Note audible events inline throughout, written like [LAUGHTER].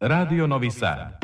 Radio Novi Sad.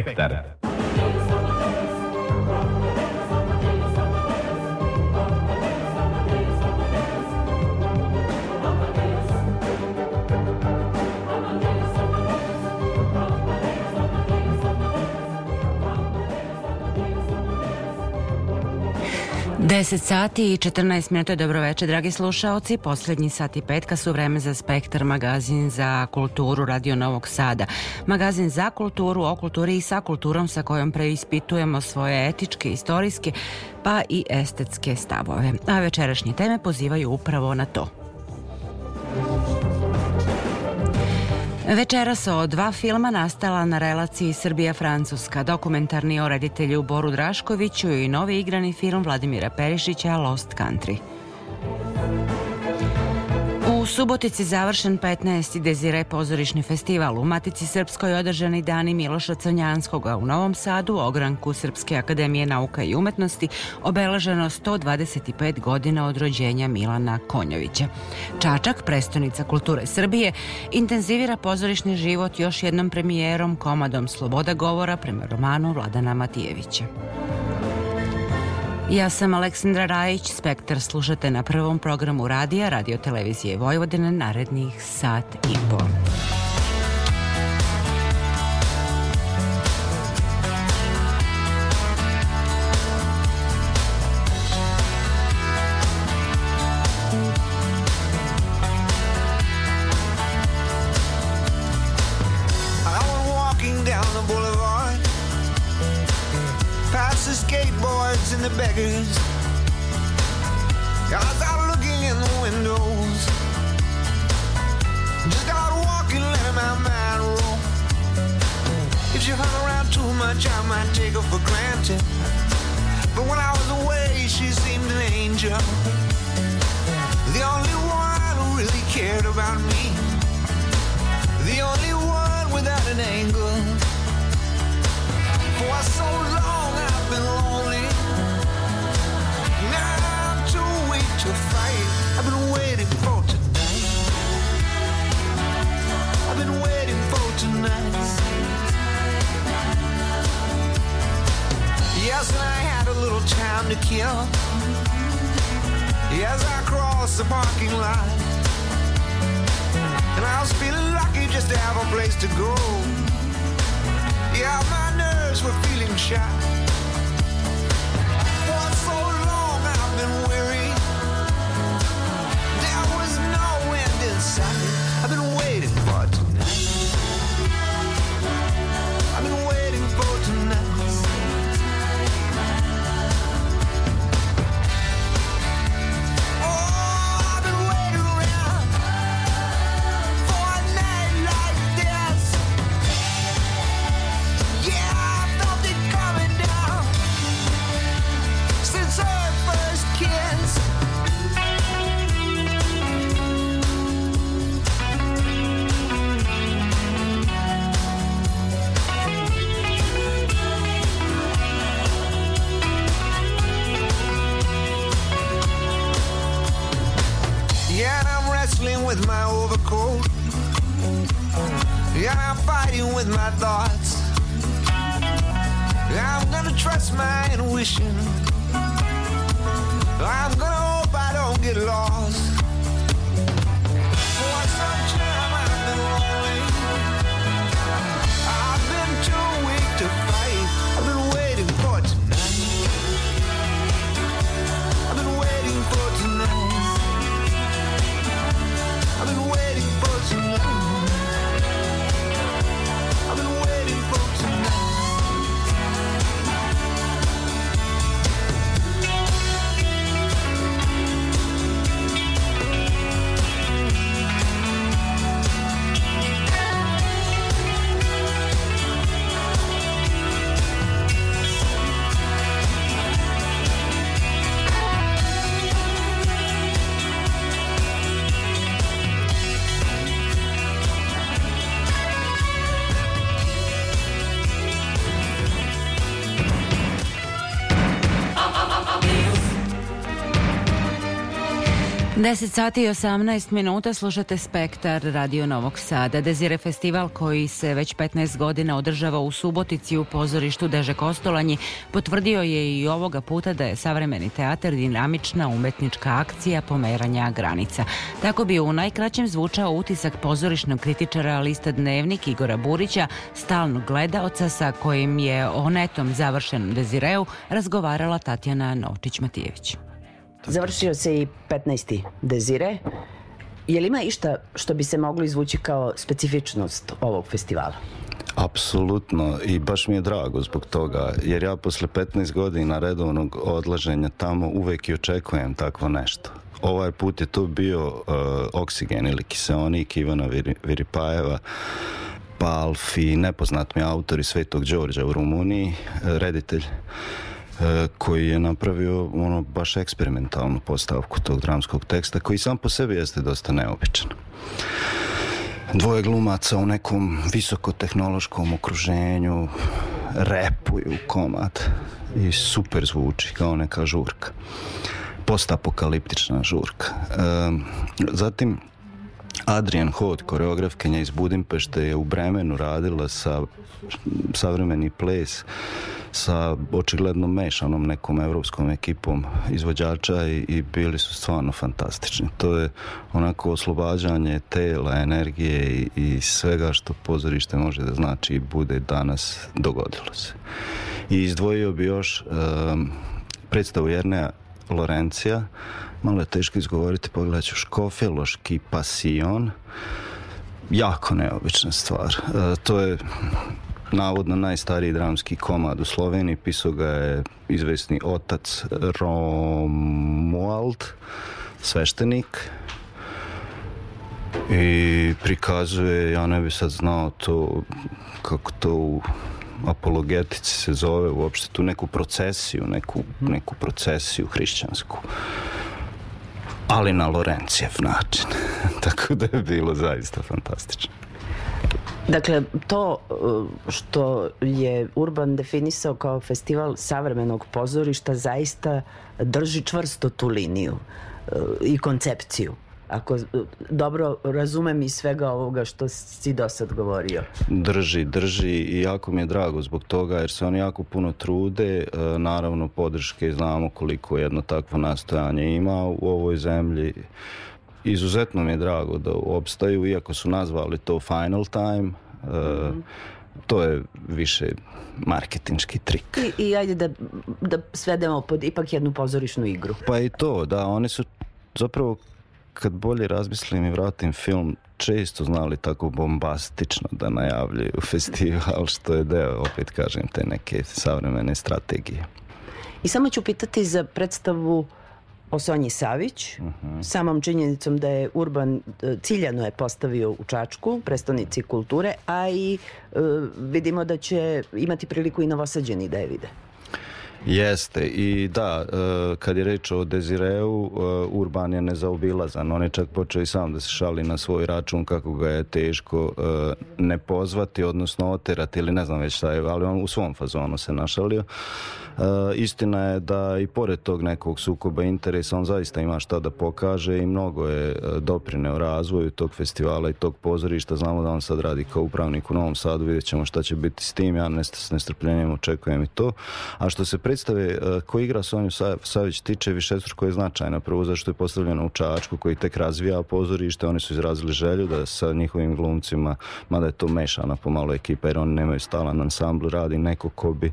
expect that. 10 sati i 14 minuta je dobro veče, dragi slušaoci. Poslednji sat i petka su vreme za Spektar, magazin za kulturu Radio Novog Sada. Magazin za kulturu, o kulturi i sa kulturom sa kojom preispitujemo svoje etičke, istorijske pa i estetske stavove. A večerašnje teme pozivaju upravo na to. Večeras o dva filma nastala na relaciji Srbija-Francuska, dokumentarni o reditelju Boru Draškoviću i novi igrani film Vladimira Perišića Lost Country. U Subotici završen 15. Dezire pozorišni festival. U Matici Srpskoj održani dani Miloša Crnjanskog, u Novom Sadu ogranku Srpske akademije nauka i umetnosti obeleženo 125 godina od rođenja Milana Konjovića. Čačak, prestonica kulture Srbije, intenzivira pozorišni život još jednom premijerom komadom Sloboda govora prema romanu Vladana Matijevića. Ja sam Aleksandra Rajić, Spektar slušate na prvom programu radija, radio televizije Vojvodine narednih sat i pol. And the beggars. I start looking in the windows. Just got walking, letting my mind roll. If she hung around too much, I might take her for granted. But when I was away, she seemed an angel. The only one who really cared about me. The only one without an angle. For so long I've been lonely. Yes, I had a little time to kill. Yes, I crossed the parking lot. And I was feeling lucky just to have a place to go. Yeah, my nerves were feeling shot. 10 sati i 18 minuta slušate Spektar Radio Novog Sada. Dezire festival koji se već 15 godina održava u Subotici u pozorištu Deže Kostolanji potvrdio je i ovoga puta da je savremeni teatar dinamična umetnička akcija pomeranja granica. Tako bi u najkraćem zvučao utisak pozorišnog kritičara lista Dnevnik Igora Burića, stalnog gledaoca sa kojim je o netom završenom Dezireu razgovarala Tatjana Novčić-Matijević. Završio se i 15. Dezire. Je li ima išta što bi se moglo izvući kao specifičnost ovog festivala? Apsolutno i baš mi je drago zbog toga jer ja posle 15 godina redovnog odlaženja tamo uvek i očekujem takvo nešto. Ovaj put je to bio uh, Oksigen ili Kiseonik Ivana Vir Viripajeva Palfi, nepoznat mi autor iz Svetog Đorđa u Rumuniji, reditelj E, koji je napravio ono baš eksperimentalnu postavku tog dramskog teksta koji sam po sebi jeste dosta neobičan. Dvoje glumaca u nekom visokotehnološkom okruženju repuju komad i super zvuči kao neka žurka. Postapokaliptična žurka. E, zatim Adrian Hod, koreografkinja iz Budimpešte je u Bremenu radila sa savremeni ples sa očigledno mešanom nekom evropskom ekipom izvođača i, i bili su stvarno fantastični. To je onako oslobađanje tela, energije i, i svega što pozorište može da znači i bude danas dogodilo se. I izdvojio bi još um, predstavu Jernea Lorencija, malo je teško izgovoriti, pogledat ću Škofjeloški pasion, jako neobična stvar. E, to je navodno najstariji dramski komad u Sloveniji. Pisao ga je izvesni otac Romuald, sveštenik. I prikazuje, ja ne bi sad znao to, kako to u apologetici se zove uopšte tu neku procesiju, neku, neku procesiju hrišćansku ali na Lorencijev način. [LAUGHS] Tako da je bilo zaista fantastično. Dakle, to uh, što je Urban definisao kao festival savremenog pozorišta zaista drži čvrsto tu liniju uh, i koncepciju. Ako uh, dobro razumem i svega ovoga što si do sad govorio. Drži, drži i jako mi je drago zbog toga jer se oni jako puno trude, naravno podrške znamo koliko jedno takvo nastojanje ima u ovoj zemlji izuzetno mi je drago da opstaju, iako su nazvali to Final Time, mm -hmm. to je više marketinški trik. I, i ajde da, da svedemo pod ipak jednu pozorišnu igru. Pa i to, da, oni su zapravo kad bolje razmislim i vratim film često znali tako bombastično da najavljuju [LAUGHS] festival što je deo, opet kažem, te neke savremene strategije. I samo ću pitati za predstavu o Sonji Savić, uh. -huh. samom činjenicom da je Urban e, ciljano je postavio u Čačku, prestonici kulture, a i uh, vidimo da će imati priliku i novosađeni da je vide. Jeste i da, e, kad je reč o Dezireu, Urban je nezaobilazan. On je čak počeo i sam da se šali na svoj račun kako ga je teško ne pozvati, odnosno oterati ili ne znam već šta je, ali on u svom fazonu se našalio. E, istina je da i pored tog nekog sukoba interesa on zaista ima šta da pokaže i mnogo je e, doprineo razvoju tog festivala i tog pozorišta. Znamo da on sad radi kao upravnik u Novom Sadu, vidjet ćemo šta će biti s tim. Ja ne, s nestrpljenjem očekujem i to. A što se predstave e, ko igra Sonju Savić tiče višestruko je značajna. Prvo zašto je postavljena u Čačku koji tek razvija pozorište. Oni su izrazili želju da sa njihovim glumcima, mada je to mešana pomalo ekipa jer oni nemaju stalan ansambl, radi neko ko bi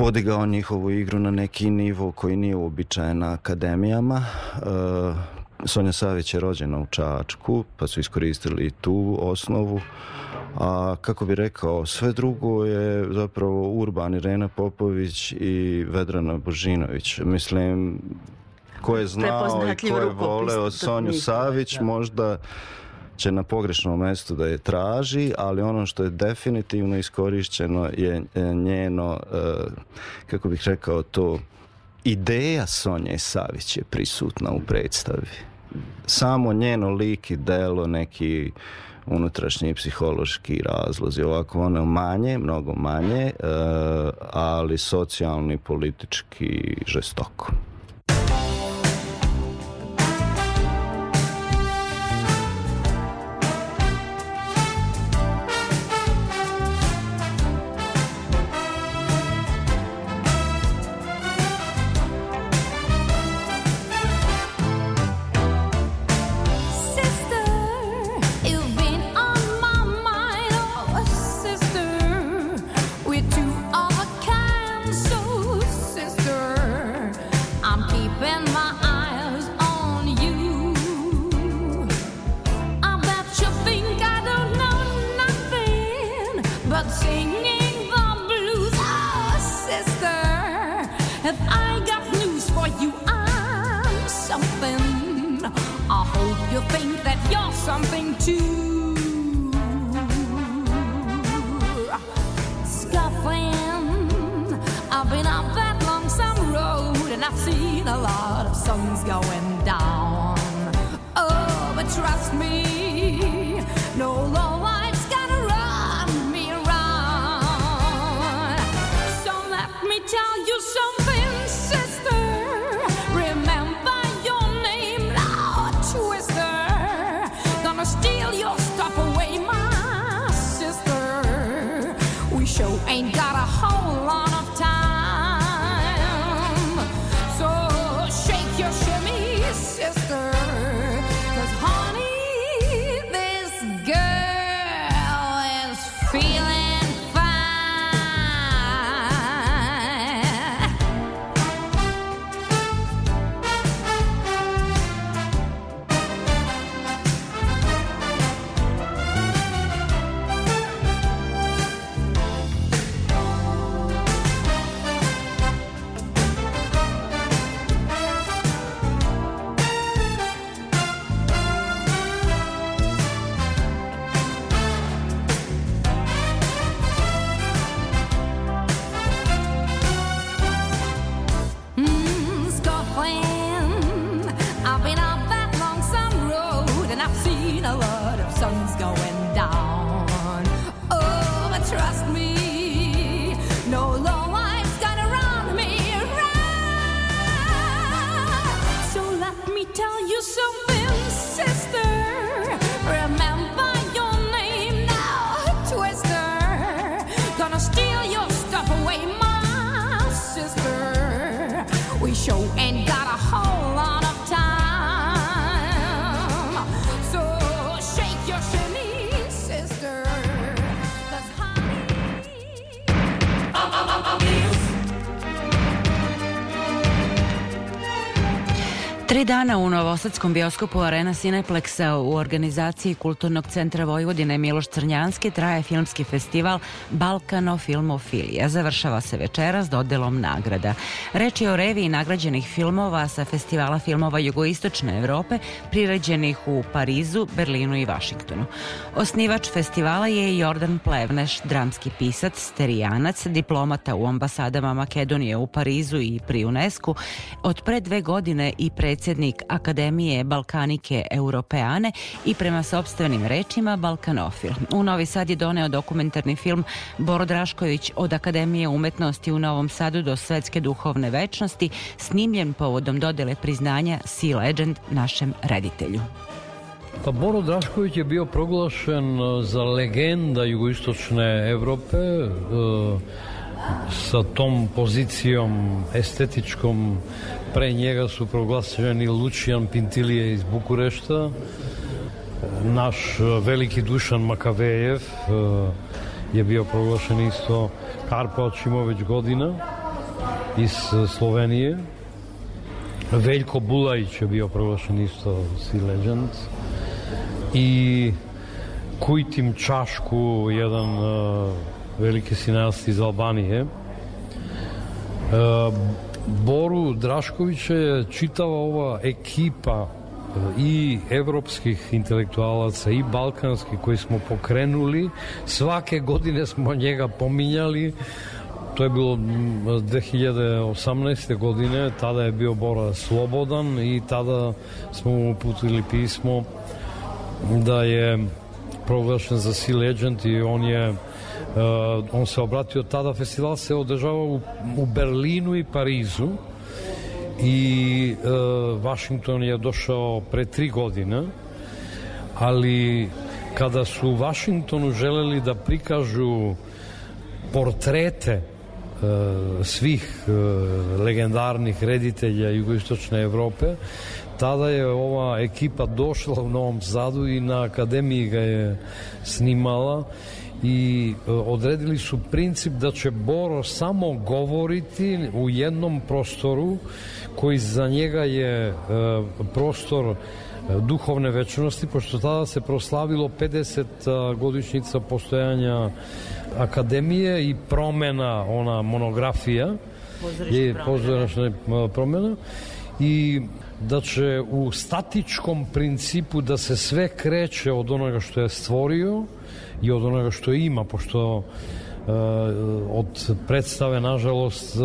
podigao njihovu igru na neki nivo koji nije uobičajen na akademijama. Uh, Sonja Savić je rođena u Čačku, pa su iskoristili tu osnovu. A kako bi rekao, sve drugo je zapravo Urban, Irena Popović i Vedrana Božinović. Mislim, ko je znao i ko je voleo Sonju Savić, da. možda će na pogrešnom mestu da je traži, ali ono što je definitivno iskorišćeno je njeno, e, kako bih rekao to, ideja Sonje Savić je prisutna u predstavi. Samo njeno lik i delo, neki unutrašnji psihološki razlozi, ovako ono manje, mnogo manje, e, ali socijalni, politički žestoko. Sister. Dana u Novosadskom bioskopu Arena Cineplexa u organizaciji Kulturnog centra Vojvodine Miloš Crnjanski traje filmski festival Balkano Filmofilija. Završava se večeras dodelom nagrada. Reč je o reviji nagrađenih filmova sa festivala filmova jugoistočne Evrope priređenih u Parizu, Berlinu i Vašingtonu. Osnivač festivala je Jordan Plevneš, dramski pisac, sterijanac, diplomata u ambasadama Makedonije u Parizu i pri UNESCO, od pre dve godine i Akademije Balkanike Europeane i prema sobstvenim rečima Balkanofil. U Novi Sad je doneo dokumentarni film Boro Drašković od Akademije umetnosti u Novom Sadu do svetske duhovne večnosti, snimljen povodom dodele priznanja Sea Legend našem reditelju. Pa Boro Drašković je bio proglašen e, za legenda jugoistočne Evrope e, sa tom pozicijom estetičkom pre njega su proglašeni Lucijan Pintilije iz Bukurešta naš e, veliki Dušan Makavejev e, je bio proglašen isto Karpo Očimović godina iz e, Slovenije. Veljko Bulajić je bio proglašen isto Sea Legend i Kujtim Čašku, jedan veliki sinast iz Albanije. Uh, Boru Draškovića je čitava ova ekipa uh, i evropskih intelektualaca i balkanskih koji smo pokrenuli. Svake godine smo njega pominjali. To je bilo mm, 2018. godine, tada je bio Bora slobodan i tada smo mu uputili pismo da je proglašen za Sea Legend i on je Uh, on se obratio tada, festival se održava u, u Berlinu i Parizu. I uh, Washington je došao pre tri godine ali kada su u Washingtonu želeli da prikažu portrete uh, svih uh, legendarnih reditelja jugoistočne Evrope tada je ova ekipa došla u Novom Sadu i na akademiji ga je snimala i e, odredili su princip da će Boro samo govoriti u jednom prostoru koji za njega je e, prostor e, duhovne večnosti, pošto tada se proslavilo 50 godišnjica postojanja akademije i promena, ona monografija, je pozorišna promena. I da će u statičkom principu da se sve kreće od onoga što je stvorio i od onoga što ima, pošto e, od predstave, nažalost, e,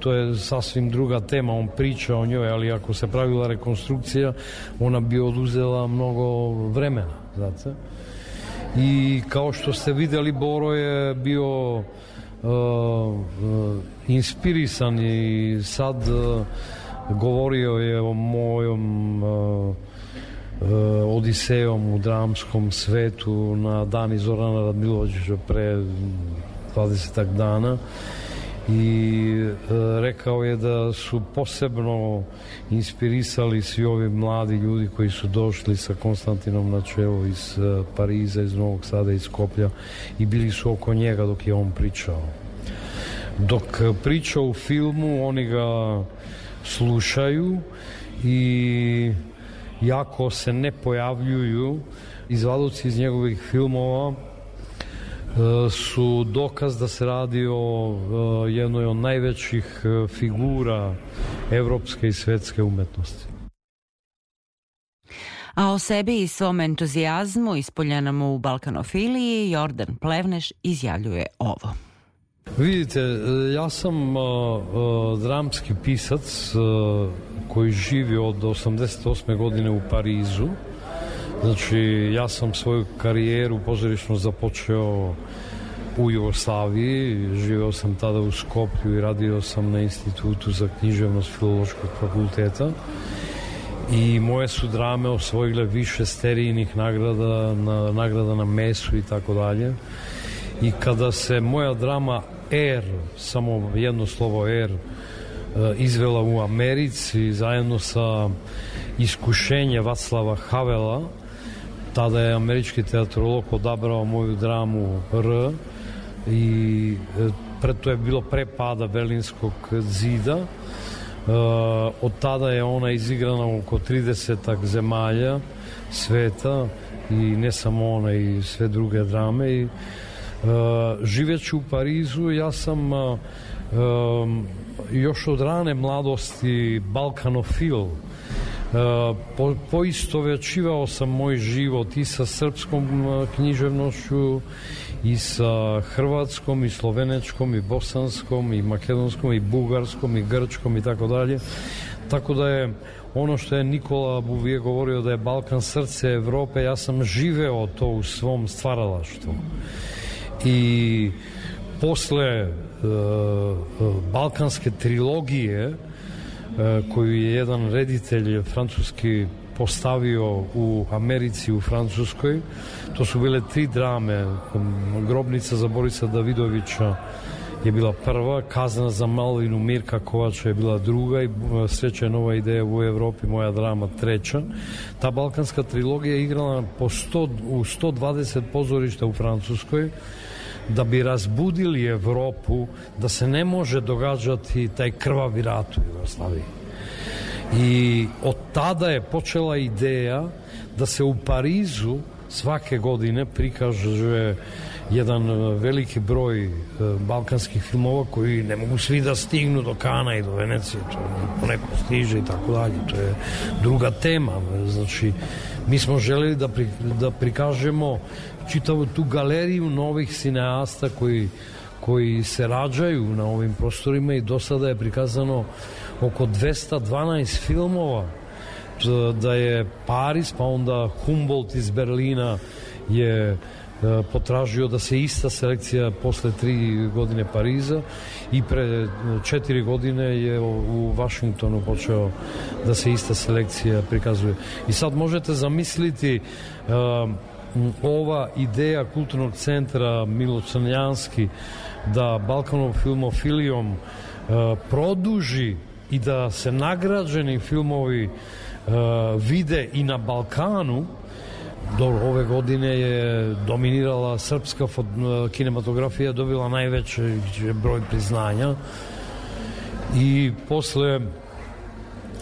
to je sasvim druga tema, on priča o njoj, ali ako se pravila rekonstrukcija, ona bi oduzela mnogo vremena, znate. I kao što ste videli, Boro je bio uh, inspirisan i sad uh, govorio je o mojom uh, uh, Odisejom u dramskom svetu na dani Zorana Radmilovića pre 20 dana i e, rekao je da su posebno inspirisali svi ovi mladi ljudi koji su došli sa Konstantinom na čelo iz e, Pariza, iz Novog Sada, iz Skoplja i bili su oko njega dok je on pričao. Dok priča u filmu, oni ga slušaju i jako se ne pojavljuju izvaduci iz njegovih filmova su dokaz da se radi o jednoj od najvećih e, figura evropske i svetske umetnosti. A o sebi i svom entuzijazmu ispoljenom u balkanofiliji Jordan Plevneš izjavljuje ovo. Vidite, e, ja sam uh, uh, dramski pisac uh, koji živi od 88. godine u Parizu. Znači, ja sam svoju karijeru pozorišno započeo u Jugoslaviji, živeo sam tada u Skoplju i radio sam na institutu za književnost Filološkog fakulteta. I moje su drame osvojile više sterijnih nagrada na, nagrada na mesu i tako dalje i kada se moja drama R, samo jedno slovo R, e, izvela u Americi zajedno sa iskušenje Vaclava Havela tada je američki teatrolog odabrao moju dramu R i e, pre, to je bilo pre pada Berlinskog zida. Uh, od tada je ona izigrana oko 30 zemalja sveta i ne samo ona i sve druge drame i živeći u Parizu ja sam um, još od rane mladosti balkanofil po, poistovećivao sam moj život i sa srpskom književnošću i sa hrvatskom i slovenečkom i bosanskom i makedonskom i bugarskom i grčkom i tako dalje. Tako da je ono što je Nikola Buvije govorio da je Balkan srce Evrope, ja sam živeo to u svom stvaralaštvu. и после балканске трилогије кој е еден редител француски поставио у Америци, у Француској. То су биле три драме. Гробница за Бориса Давидовича е била прва, Казна за Малвину Мирка Ковача е била друга и Среќа нова идеја во Европи, моја драма трета. Та балканска трилогија играла по 100, у 120 позоришта у Француској da bi razbudili Evropu da se ne može događati taj krvavi rat u Jugoslaviji. I od tada je počela ideja da se u Parizu svake godine prikaže jedan veliki broj e, balkanskih filmova koji ne mogu svi da stignu do Kana i do Venecije, to poneko stiže i tako dalje, to je druga tema, znači mi smo želeli da, pri, da prikažemo čitavu tu galeriju novih cineasta koji, koji se rađaju na ovim prostorima i do sada je prikazano oko 212 filmova da je Paris pa onda Humboldt iz Berlina je e, potražio da se ista selekcija posle tri godine Pariza i pre četiri godine je u Vašingtonu počeo da se ista selekcija prikazuje. I sad možete zamisliti uh, ova ideja kulturnog centra Milo Crnjanski da Balkanov filmofilijom uh, produži i da se nagrađeni filmovi uh, vide i na Balkanu Dobro, ove godine je dominirala srpska kinematografija, dobila najveći broj priznanja. I posle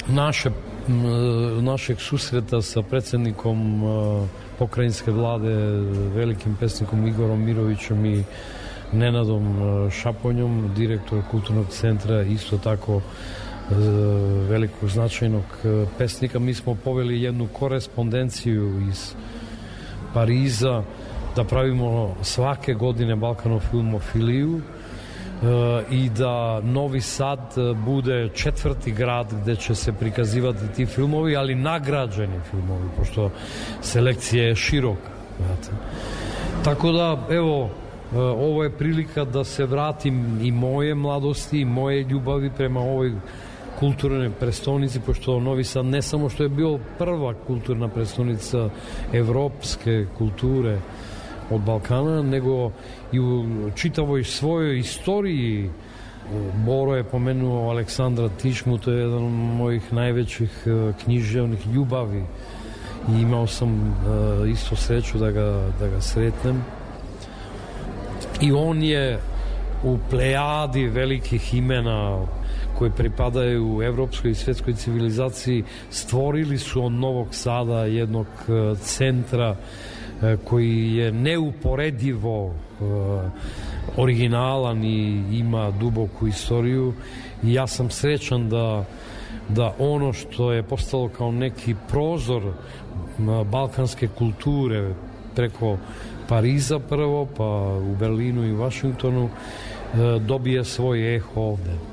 naše, našeg susreta sa predsednikom pokrajinske vlade, velikim pesnikom Igorom Mirovićem i Nenadom Šaponjom, direktor kulturnog centra, isto tako velikog značajnog e, pesnika. Mi smo poveli jednu korespondenciju iz Pariza da pravimo svake godine Balkanofilmofiliju i da Novi Sad bude četvrti grad gde će se prikazivati ti filmovi, ali nagrađeni filmovi, pošto selekcija je široka. Znate. Tako da, evo, ovo je prilika da se vratim i moje mladosti i moje ljubavi prema ovoj kulturnoj prestonici, pošto Novi Sad ne samo što je bio prva kulturna prestonica evropske kulture, od Balkana, nego i u čitavoj svojoj istoriji Boro je pomenuo Aleksandra Tišmu, to je jedan od mojih najvećih e, književnih ljubavi i imao sam e, isto sreću da ga, da ga sretnem. I on je u plejadi velikih imena koje pripadaju u evropskoj i svetskoj civilizaciji stvorili su od Novog Sada jednog e, centra E, koji je neuporedivo e, originalan i ima duboku istoriju i ja sam srećan da da ono što je postalo kao neki prozor balkanske kulture preko Pariza prvo, pa u Berlinu i Vašingtonu e, dobije svoj eho ovde.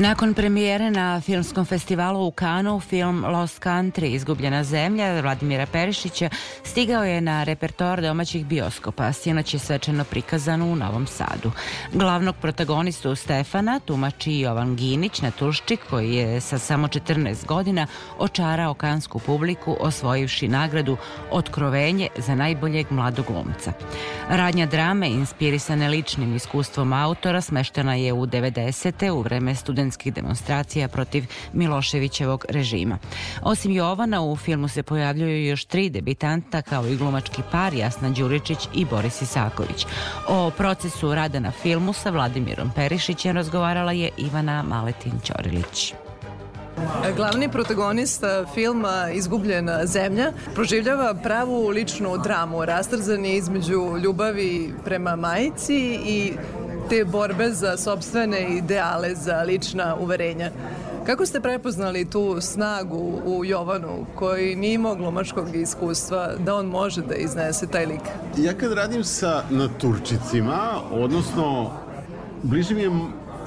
Nakon premijere na filmskom festivalu u Kanu, film Lost Country, Izgubljena zemlja, Vladimira Perišića, stigao je na repertoar domaćih bioskopa, sinoć je svečano prikazan u Novom Sadu. Glavnog protagonistu Stefana tumači Jovan Ginić na Tuščik, koji je sa samo 14 godina očarao kansku publiku, osvojivši nagradu Otkrovenje za najboljeg mladog glumca. Radnja drame, inspirisane ličnim iskustvom autora, smeštena je u 90. u vreme studentskih demonstracija protiv Miloševićevog režima. Osim Jovana, u filmu se pojavljuju još tri debitanta kao i glumački par Jasna Đuričić i Boris Isaković. O procesu rada na filmu sa Vladimirom Perišićem razgovarala je Ivana Maletin-Ćorilić. Glavni protagonista filma Izgubljena zemlja proživljava pravu ličnu dramu, rastrzan je između ljubavi prema majici i te borbe za sobstvene ideale, za lična uverenja. Kako ste prepoznali tu snagu u Jovanu koji nije imao glumačkog iskustva da on može da iznese taj lik? Ja kad radim sa naturčicima, odnosno bliže mi je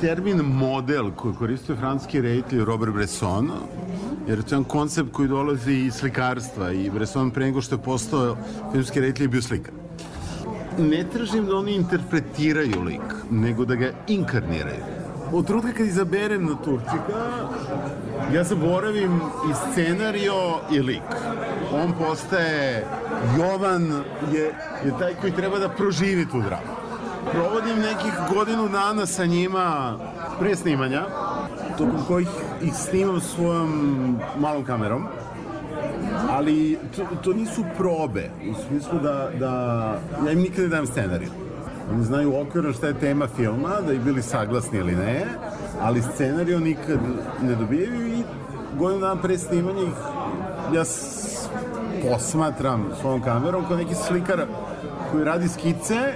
termin model koji koristio francuski reditelj Robert Bresson, jer to je jedan koncept koji dolazi iz slikarstva i Bresson pre nego što je postao filmski reditelj je bio slikar. Ne tražim da oni interpretiraju lik, nego da ga inkarniraju. Od trenutka kad izaberem naturčika, ja zaboravim i scenario i lik. On postaje, Jovan je, je taj koji treba da proživi tu dramu provodim nekih godinu dana sa njima pre snimanja, tokom kojih ih snimam svojom malom kamerom, ali to, to nisu probe, u smislu da, da ja im nikada ne dajem scenariju. Oni znaju okvirno šta je tema filma, da ih bili saglasni ili ne, ali scenariju nikad ne dobijaju i godinu dana pre snimanja ih ja posmatram svojom kamerom kao neki slikar koji radi skice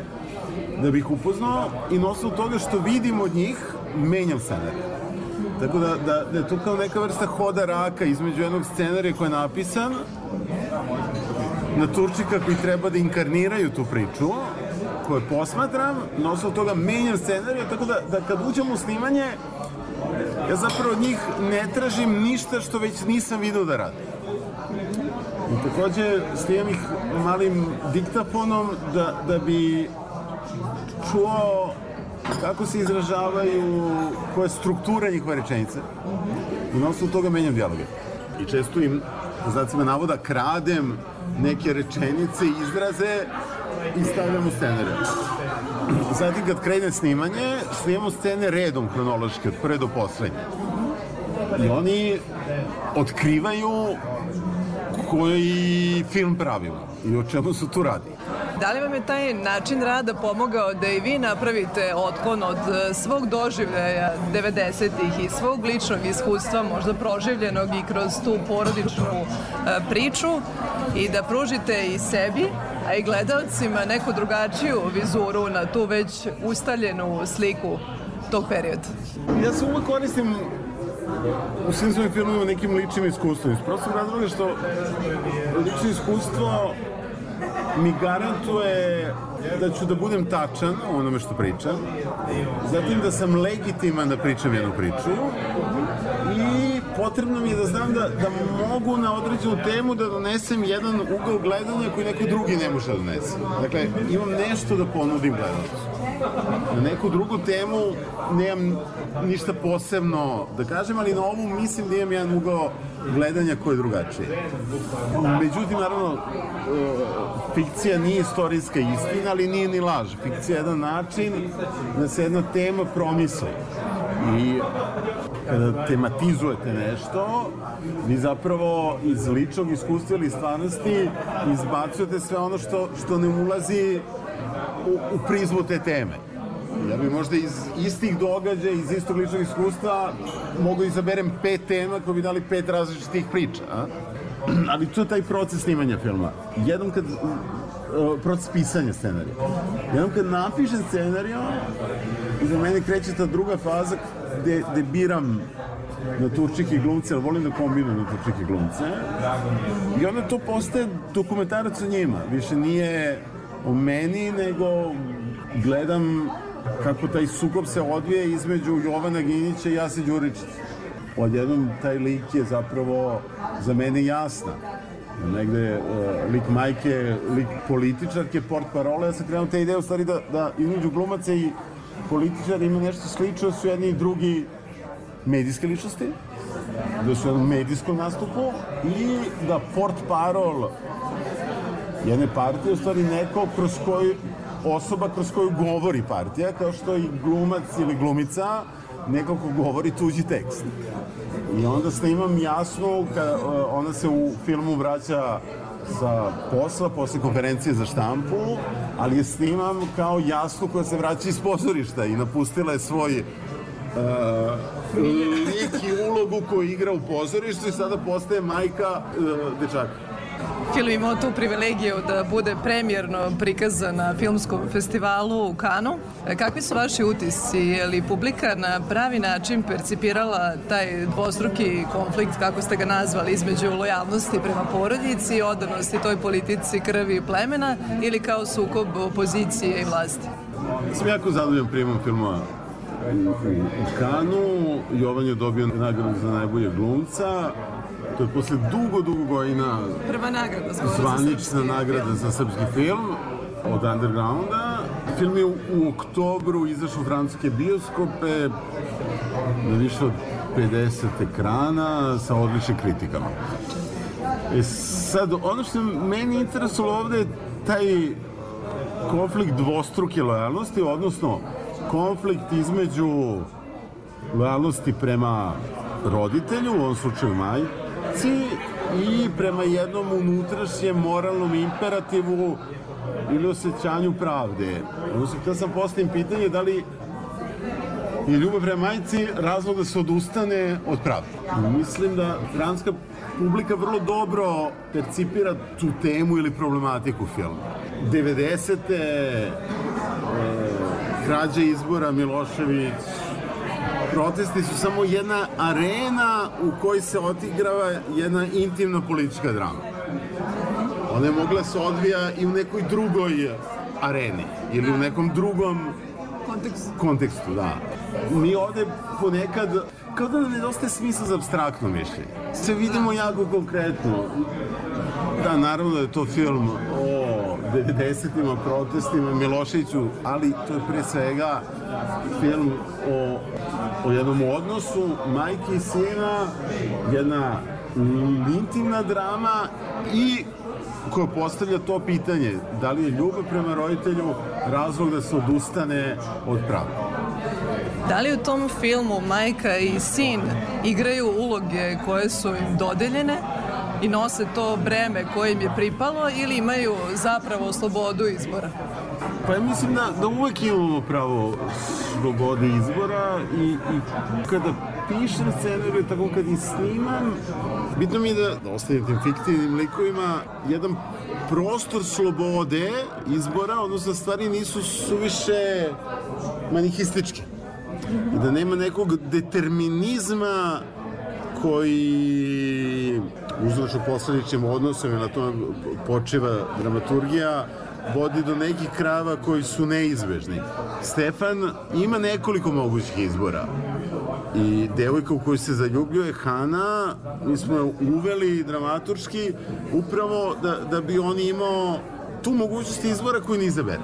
da bih upoznao i na osnovu toga što vidim od njih, menjam scenarij. Tako da, da, da je to kao neka vrsta hoda raka između jednog scenarija koji je napisan naturčika koji treba da inkarniraju tu priču, koje posmatram, na osnovu toga menjam scenariju, tako da, da kad uđem u snimanje, ja zapravo od njih ne tražim ništa što već nisam video da radim. I takođe snimam ih malim diktafonom da, da bi čuo kako se izražavaju, koja je struktura njihove rečenice. I na osnovu toga menjam dijaloge. I često im, znacima navoda, kradem neke rečenice, izraze i stavljam u scenariju. Zatim kad krene snimanje, snimamo scene redom hronološki, od prve do poslednje. I oni otkrivaju koji film pravimo i o čemu se tu radi. Da li vam je taj način rada pomogao da i vi napravite otklon od e, svog doživljaja 90-ih i svog ličnog iskustva, možda proživljenog i kroz tu porodičnu e, priču i da pružite i sebi, a i gledalcima neku drugačiju vizuru na tu već ustaljenu sliku tog perioda? Ja se uvek koristim u svim svojim filmovima nekim ličnim iskustvom. Iz prostog razloga što lično iskustvo mi garantuje da ću da budem tačan u onome što pričam, zatim da sam legitiman da pričam jednu priču i potrebno mi je da znam da, da mogu na određenu temu da donesem jedan ugao gledanja koji neko drugi ne može da donese. Dakle, imam nešto da ponudim gledalcu. Na neku drugu temu nemam ništa posebno da kažem, ali na ovu mislim da imam jedan ugao gledanja koji je drugačiji. Međutim, naravno, e, fikcija nije istorijska istina, ali nije ni laž. Fikcija je jedan način da se jedna tema promisli. I kada tematizujete nešto, vi zapravo iz ličnog iskustva ili stvarnosti izbacujete sve ono što, što ne ulazi u, u prizvu te teme. Ja bi možda iz istih događaja, iz istog ličnog iskustva mogu izaberem pet tema koji bi dali pet različitih priča. A? [CLEARS THROAT] Ali to je taj proces snimanja filma. Jednom kad proces pisanja scenarija. Jednom kad napišem scenariju, iza mene kreće ta druga faza gde, gde biram naturčike i glumce, ali volim da kombinujem naturčike i glumce. I onda to postaje dokumentarac o njima. Više nije o meni, nego gledam kako taj sukob se odvije između Jovana Ginića i Jase Đuričića. Odjednom taj lik je zapravo za mene jasna. Negde uh, lik majke, lik političarke, port parole, ja sam krenuo te ideje u stvari da, da između glumaca i političara ima nešto slično, su jedni i drugi medijske ličnosti, da su jednom medijskom nastupu i da port parol jedne partije, u stvari neko kroz koju osoba kroz koju govori partija, kao što i glumac ili glumica neko ko govori tuđi tekst. I onda snimam jasno, ka, ona se u filmu vraća sa posla, posle konferencije za štampu, ali je snimam kao jasnu koja se vraća iz pozorišta i napustila je svoj uh, lik i ulogu koju igra u pozorištu i sada postaje majka uh, dečaka. Film imao tu privilegiju da bude premjerno prikazan na filmskom festivalu u Kanu. E, kakvi su vaši utisci? Je li publika na pravi način percipirala taj dvostruki konflikt, kako ste ga nazvali, između lojalnosti prema porodici, odanosti toj politici krvi i plemena ili kao sukob opozicije i vlasti? Sam jako zadovoljan primom filmova u Kanu. Jovan je dobio nagradu za najbolje glumca. To je posle dugo, dugo godina Prva nagrada zvanična nagrada za srpski film od Undergrounda. Film je u, u oktobru izašao u francuske bioskope na više od 50 ekrana sa odličnim kritikama. E sad, ono što meni interesovalo ovde je taj konflikt dvostruke lojalnosti, odnosno konflikt između lojalnosti prema roditelju, u ovom slučaju majci, i prema jednom unutrašnjem moralnom imperativu ili osjećanju pravde. Odnosno, htio sam postavim pitanje da li je ljubav prema majci razlog da se odustane od pravde. Mislim da franska publika vrlo dobro percipira tu temu ili problematiku filma. 90. E, krađa izbora Milošević, protesti su samo jedna arena u kojoj se odigrava jedna intimna politička drama. Ona je mogla se odvija i u nekoj drugoj areni ili u nekom drugom kontekstu. kontekstu, da. Mi ovde ponekad, kao da nam nedostaje smisla za abstraktno mišljenje. Se vidimo jako konkretno. Da, naravno da je to film o 90-ima, protestima, Miloševiću, ali to je pre svega film o, o jednom odnosu majke i sina, jedna intimna drama i koja postavlja to pitanje, da li je ljubav prema roditelju razlog da se odustane od pravde. Da li u tom filmu majka i sin igraju uloge koje su im dodeljene i nose to breme koje im je pripalo ili imaju zapravo slobodu izbora? Pa ja mislim da, da uvek imamo pravo slobode izbora i, i kada pišem scenariju, tako kad i snimam, bitno mi je da, da ostavim tim fiktivnim likovima jedan prostor slobode izbora, odnosno stvari nisu suviše manihističke. I da nema nekog determinizma koji uzročno posledičnim odnosom i na to počiva dramaturgija vodi do nekih krava koji su neizbežni. Stefan ima nekoliko mogućih izbora i devojka u koju se zaljubljuje Hana, mi smo je uveli dramaturški upravo da, da bi on imao tu mogućnost izbora koju ne izabere.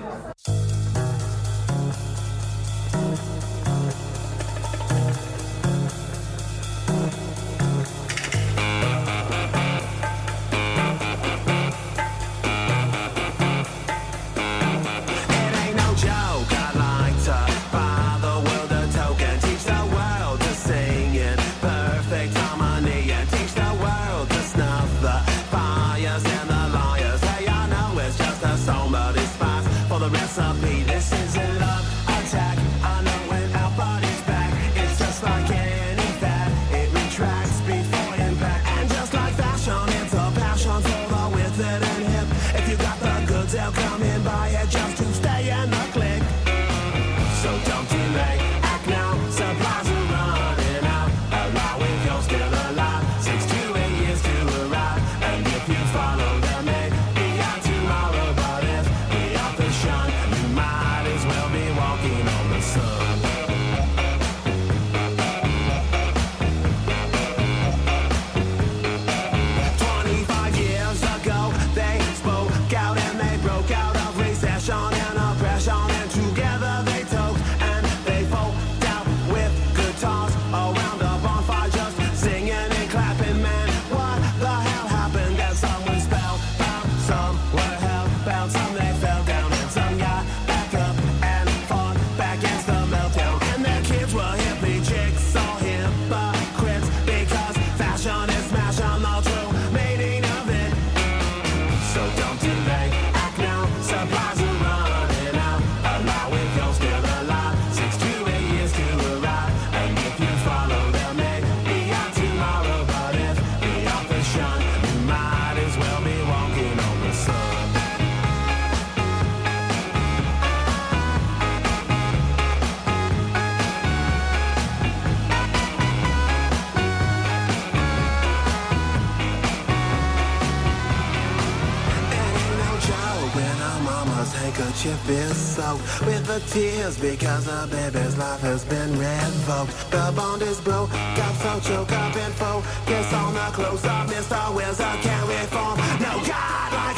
The tears because the baby's life has been revoked. The bond is broke, got so choke up and focus on the close up. Mr. Wizard can't reform. No God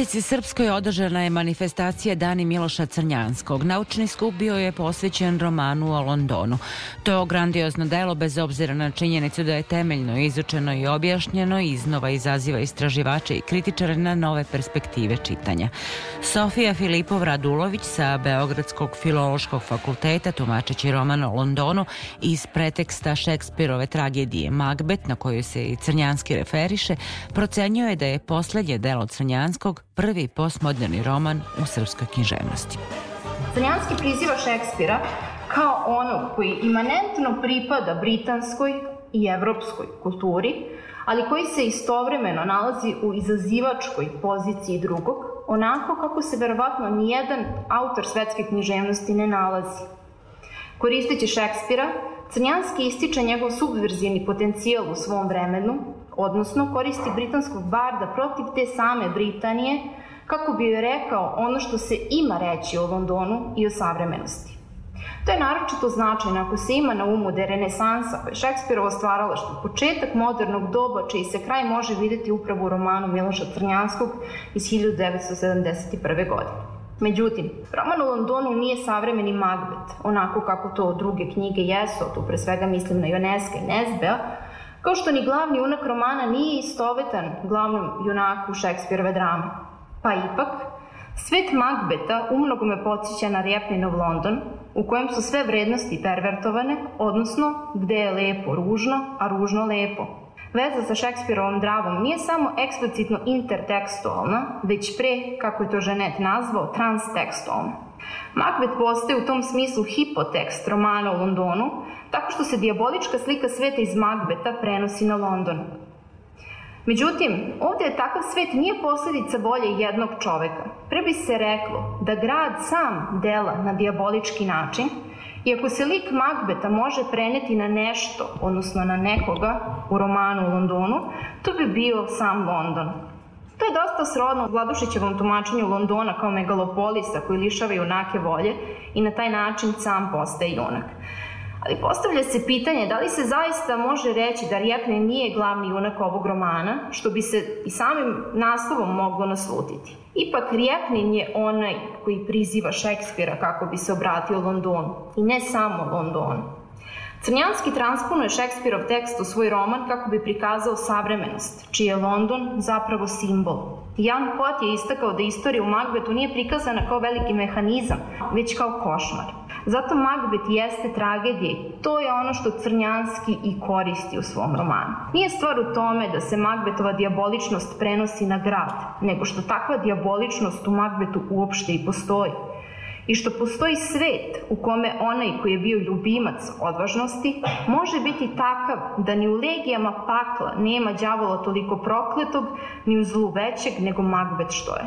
Matici Srpskoj održana je manifestacija Dani Miloša Crnjanskog. Naučni skup bio je posvećen romanu o Londonu. To grandiozno delo, bez obzira na činjenicu da je temeljno izučeno i objašnjeno, iznova izaziva istraživače i kritičare na nove perspektive čitanja. Sofija Filipov Radulović sa Beogradskog filološkog fakulteta, tumačeći roman o Londonu iz preteksta Šekspirove tragedije Macbeth, na koju se i Crnjanski referiše, procenjuje da je poslednje delo Crnjanskog prvi postmoderni roman u srpskoj književnosti. Crnjanski priziva Šekspira kao onog koji imanentno pripada britanskoj i evropskoj kulturi, ali koji se istovremeno nalazi u izazivačkoj poziciji drugog, onako kako se verovatno nijedan autor svetske književnosti ne nalazi. Koristeći Šekspira, Crnjanski ističe njegov subverzivni potencijal u svom vremenu, odnosno koristi britanskog barda protiv te same Britanije, kako bi joj rekao ono što se ima reći o Londonu i o savremenosti. To je naročito značajno ako se ima na umu da je renesansa koja je Šekspirovo stvaralaštvo početak modernog doba čiji se kraj može videti upravo u romanu Miloša Crnjanskog iz 1971. godine. Međutim, roman o Londonu nije savremeni Macbeth, onako kako to druge knjige jesu, tu pre svega mislim na Ioneska i Nesbea, kao što ni glavni junak romana nije istovetan glavnom junaku Šekspirove drame. Pa ipak, svet Macbeta umnogo me podsjeća na Rjepninov London, u kojem su sve vrednosti pervertovane, odnosno gde je lepo ružno, a ružno lepo. Veza sa Šekspirovom dramom nije samo eksplicitno intertekstualna, već pre, kako je to Ženet nazvao, transtekstualna. Macbeth postaje u tom smislu hipotekst romana o Londonu, tako što se dijabolička slika sveta iz Macbeta prenosi na London. Međutim, ovde je takav svet nije posledica volje jednog čoveka. Pre bi se reklo da grad sam dela na dijabolički način, i ako se lik Macbeta može preneti na nešto, odnosno na nekoga u romanu u Londonu, to bi bio sam London. To je dosta srodno Vladušićevom tumačenju Londona kao megalopolisa koji lišava junake volje i na taj način sam postaje junak. Ali postavlja se pitanje da li se zaista može reći da Rjepnin nije glavni junak ovog romana, što bi se i samim naslovom moglo naslutiti. Ipak Rjepnin je onaj koji priziva Šekspira kako bi se obratio Londonu, i ne samo Londonu. Crnjanski transponuje Šekspirov tekst u svoj roman kako bi prikazao savremenost, čiji je London zapravo simbol. Jan Kot je istakao da istorija u Macbethu nije prikazana kao veliki mehanizam, već kao košmar. Zato Macbeth jeste tragedija to je ono što Crnjanski i koristi u svom romanu. Nije stvar u tome da se Macbethova diaboličnost prenosi na grad, nego što takva diaboličnost u Macbethu uopšte i postoji i što postoji svet u kome onaj koji je bio ljubimac odvažnosti može biti takav da ni u legijama pakla nema đavola toliko prokletog, ni u zlu većeg nego Macbeth što je.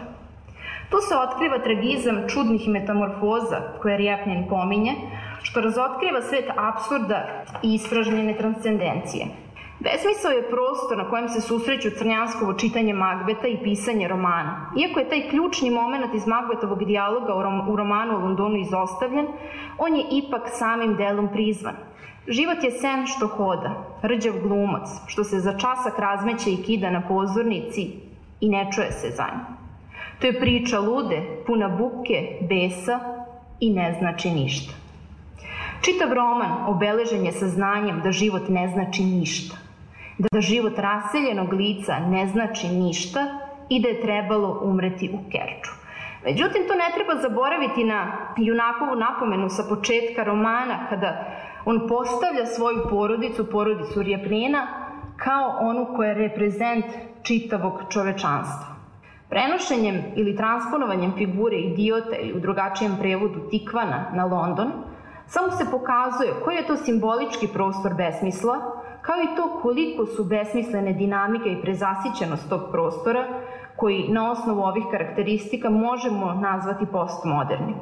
Tu se otkriva tragizam čudnih metamorfoza koje Rjepnin pominje, što razotkriva svet absurda i ispražnjene transcendencije. Besmisao je prostor na kojem se susreću Crnjanskovo čitanje Magbeta i pisanje romana. Iako je taj ključni moment iz Magbetovog dijaloga u romanu o Londonu izostavljen, on je ipak samim delom prizvan. Život je sen što hoda, rđav glumac, što se za časak razmeće i kida na pozornici i ne čuje se za njim. To je priča lude, puna buke, besa i ne znači ništa. Čitav roman obeležen je sa znanjem da život ne znači ništa da život raseljenog lica ne znači ništa i da je trebalo umreti u Kerču. Međutim, tu ne treba zaboraviti na junakovu napomenu sa početka romana, kada on postavlja svoju porodicu, porodicu Rjepnina, kao onu koja je reprezent čitavog čovečanstva. Prenošenjem ili transponovanjem figure idiota ili u drugačijem prevodu Tikvana na London, samo se pokazuje koji je to simbolički prostor besmisla, kao i to koliko su besmislene dinamike i prezasićenost tog prostora, koji na osnovu ovih karakteristika možemo nazvati postmodernim.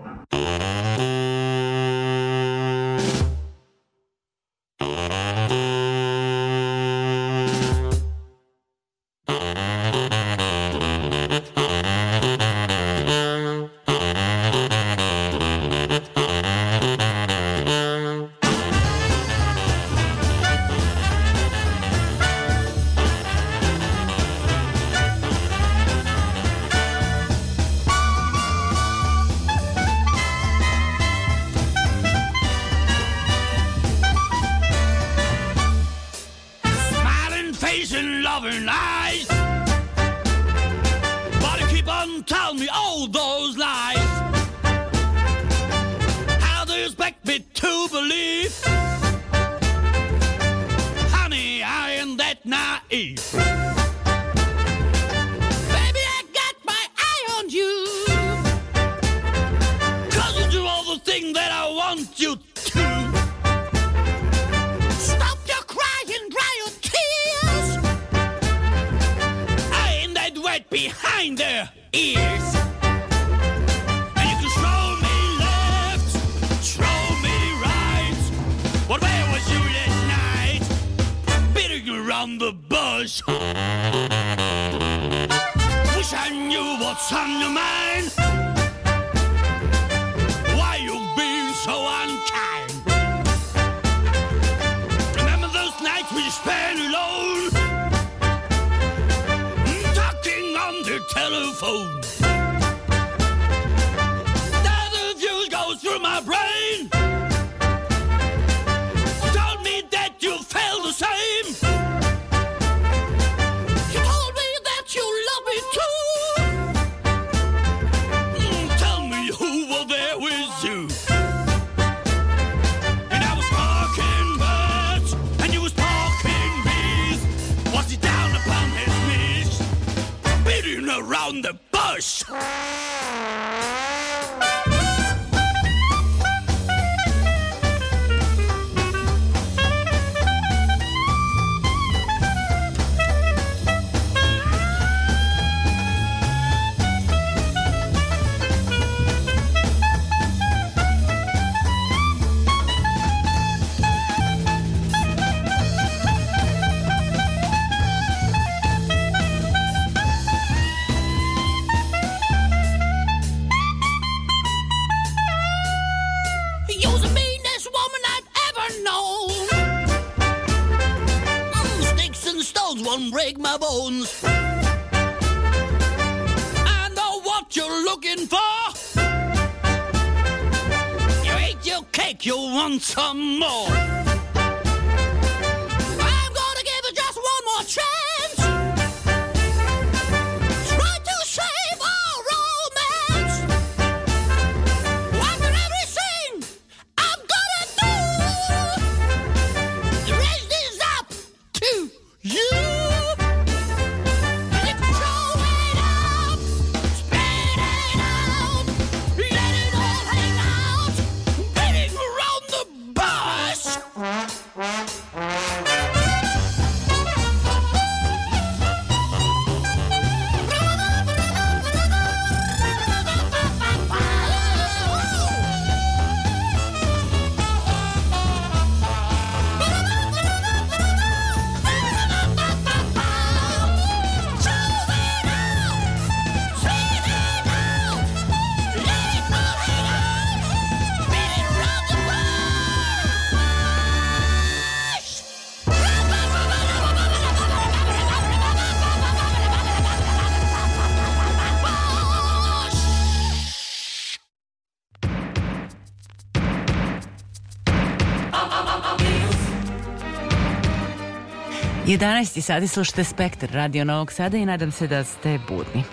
11. sati slušate Spektar Radio Novog Sada i nadam se da ste budni.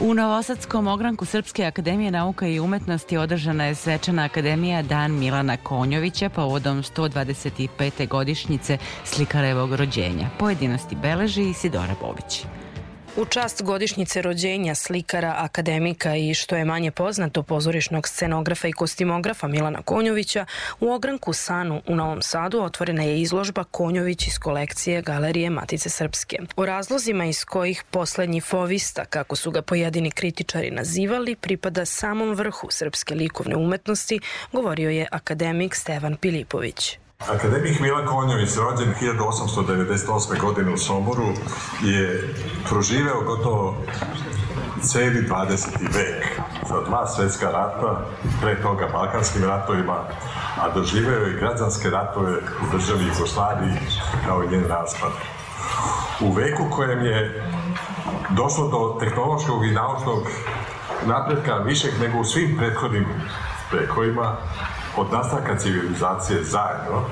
U Novosadskom ogranku Srpske akademije nauka i umetnosti održana je svečana akademija Dan Milana Konjovića povodom 125. godišnjice slikarevog rođenja. Pojedinosti beleži Isidora Bobić. U čast godišnjice rođenja slikara, akademika i što je manje poznato pozorišnog scenografa i kostimografa Milana Konjovića, u ogranku Sanu u Novom Sadu otvorena je izložba Konjović iz kolekcije Galerije Matice Srpske. O razlozima iz kojih poslednji fovista, kako su ga pojedini kritičari nazivali, pripada samom vrhu srpske likovne umetnosti, govorio je akademik Stevan Pilipović. Akademik Milan Konjović, rođen 1898. godine u Somboru, je proživeo gotovo celi 20. vek sa dva svetska rata, pre toga Balkanskim ratovima, a doživeo i građanske ratove u državi Jugoslaviji kao i njen raspad. U veku kojem je došlo do tehnološkog i naučnog napretka višeg nego u svim prethodnim vekovima, od nastanka civilizacije zajedno,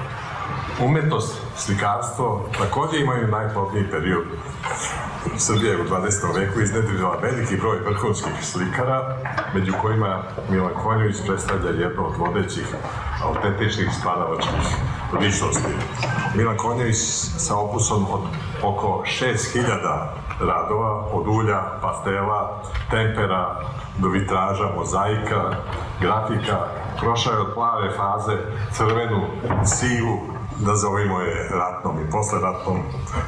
umetnost, slikarstvo takođe imaju najplodniji period. Srbija je u 20. veku iznedrila veliki broj vrhunskih slikara, među kojima Milan Konjović predstavlja jedno od vodećih autentičnih stvaravačkih ličnosti. Milan Konjović sa opusom od oko 6000 radova, od ulja, pastela, tempera, do vitraža, mozaika, grafika, prošao je od plave faze, crvenu, sivu, nazovimo je ratnom i posleratnom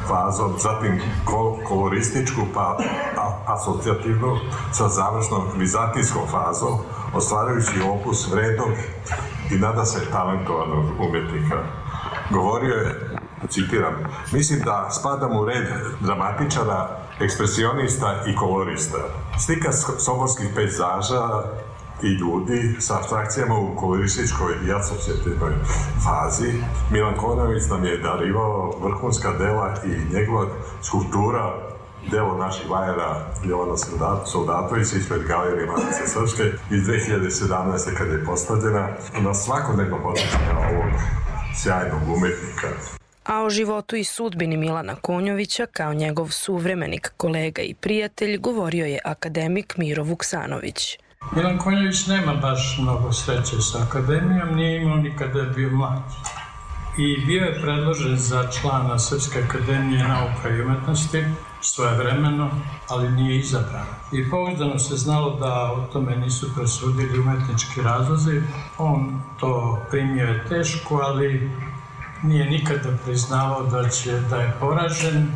fazom, zatim kol kolorističku pa asocijativnu sa završnom vizantijskom fazom, ostvarujući opus vrednog i nada se talentovanog umetnika. Govorio je, citiram, mislim da spadam u red dramatičara, ekspresionista i kolorista. Slika soborskih pejzaža i ljudi sa abstrakcijama u kolorističkoj i asocijativnoj fazi. Milan Konović nam je darivao vrhunska dela i njegova skulptura delo naših vajera Jovana Soldatović ispred galerije Matice Srpske iz 2017. kada je postavljena na svakodnevno podsjećanja ovog sjajnog umetnika. A o životu i sudbini Milana Konjovića kao njegov suvremenik, kolega i prijatelj govorio je akademik Miro Vuksanović. Milan Konjović nema baš mnogo sreće sa akademijom, nije imao ni kada je bio mlad. I bio je predložen za člana Srpske akademije nauka i umetnosti svoje vremeno, ali nije izabran. I pouzdano se znalo da o tome nisu presudili umetnički razlozi. On to primio je teško, ali nije nikada priznavao da će da je poražen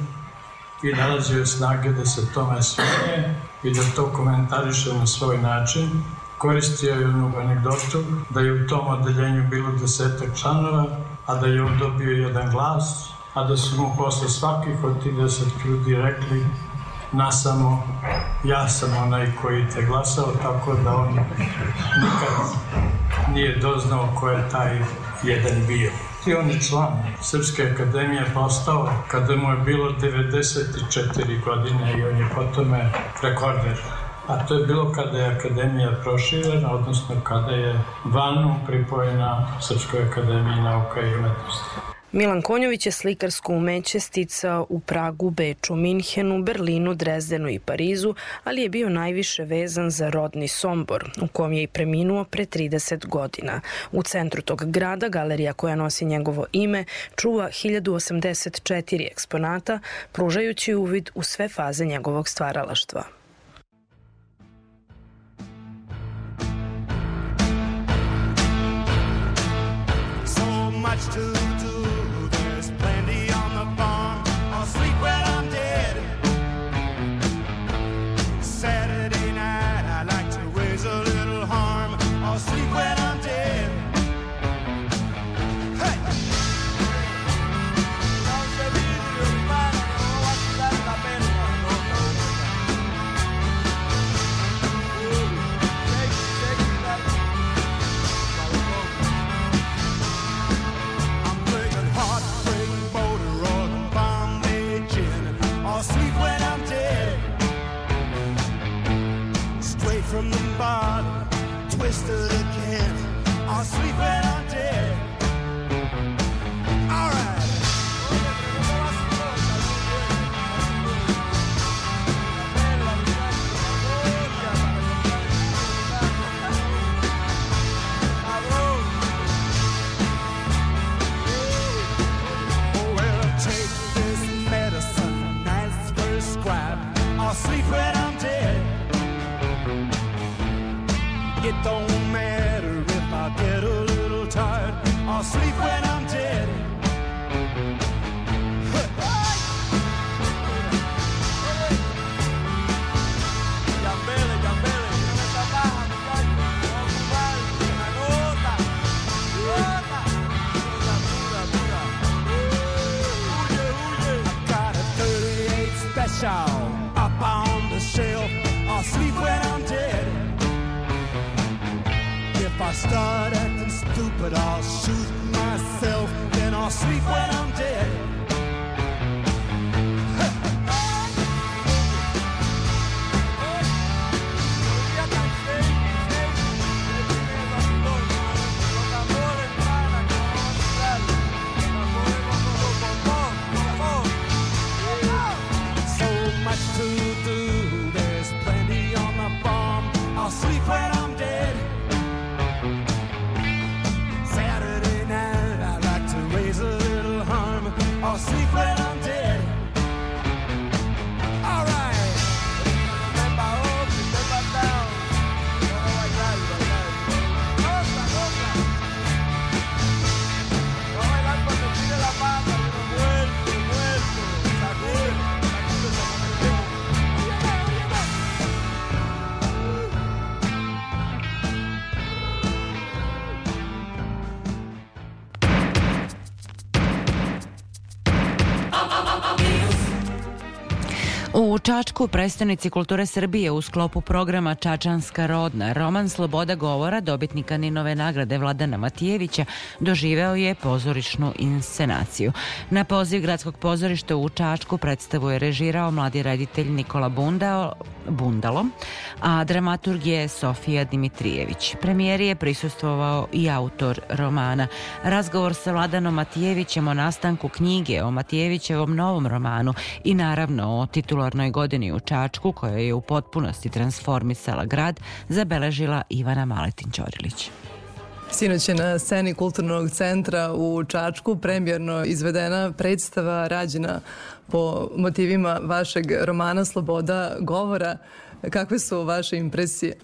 i nalazio snage da se tome smije i da to komentariše na svoj način. Koristio je onu anegdotu da je u tom odeljenju bilo desetak članova, a da je on dobio jedan glas, a da su mu posle svakih od tih deset ljudi rekli nasamo, ja sam onaj koji te glasao, tako da on nikad nije doznao ko je taj jedan bio. I on je član Srpske akademije postao kada mu je bilo 94 godine i on je potome rekorder. A to je bilo kada je akademija proširena, odnosno kada je vanu pripojena Srpskoj akademiji nauka i umetnosti. Milan Konjović je slikarsko umeće sticao u Pragu, Beču, Minhenu, Berlinu, Drezdenu i Parizu, ali je bio najviše vezan za rodni Sombor, u kom je i preminuo pre 30 godina. U centru tog grada, galerija koja nosi njegovo ime, čuva 1084 eksponata, pružajući uvid u sve faze njegovog stvaralaštva. So much to sleep Čačku, predstavnici kulture Srbije u sklopu programa Čačanska rodna, roman Sloboda govora, dobitnika Ninove nagrade Vladana Matijevića, doživeo je pozorišnu inscenaciju. Na poziv gradskog pozorišta u Čačku predstavu je režirao mladi reditelj Nikola Bundao, Bundalo, a dramaturg je Sofija Dimitrijević. Premijeri je prisustvovao i autor romana. Razgovor sa Vladanom Matijevićem o nastanku knjige o Matijevićevom novom romanu i naravno o titularnoj godini u Čačku koja je u potpunosti transformisala grad zabeležila Ivana Maletin-Ćorilić. Sinoć je na sceni Kulturnog centra u Čačku premijerno izvedena predstava rađena po motivima vašeg romana Sloboda govora. Kakve su vaše impresije?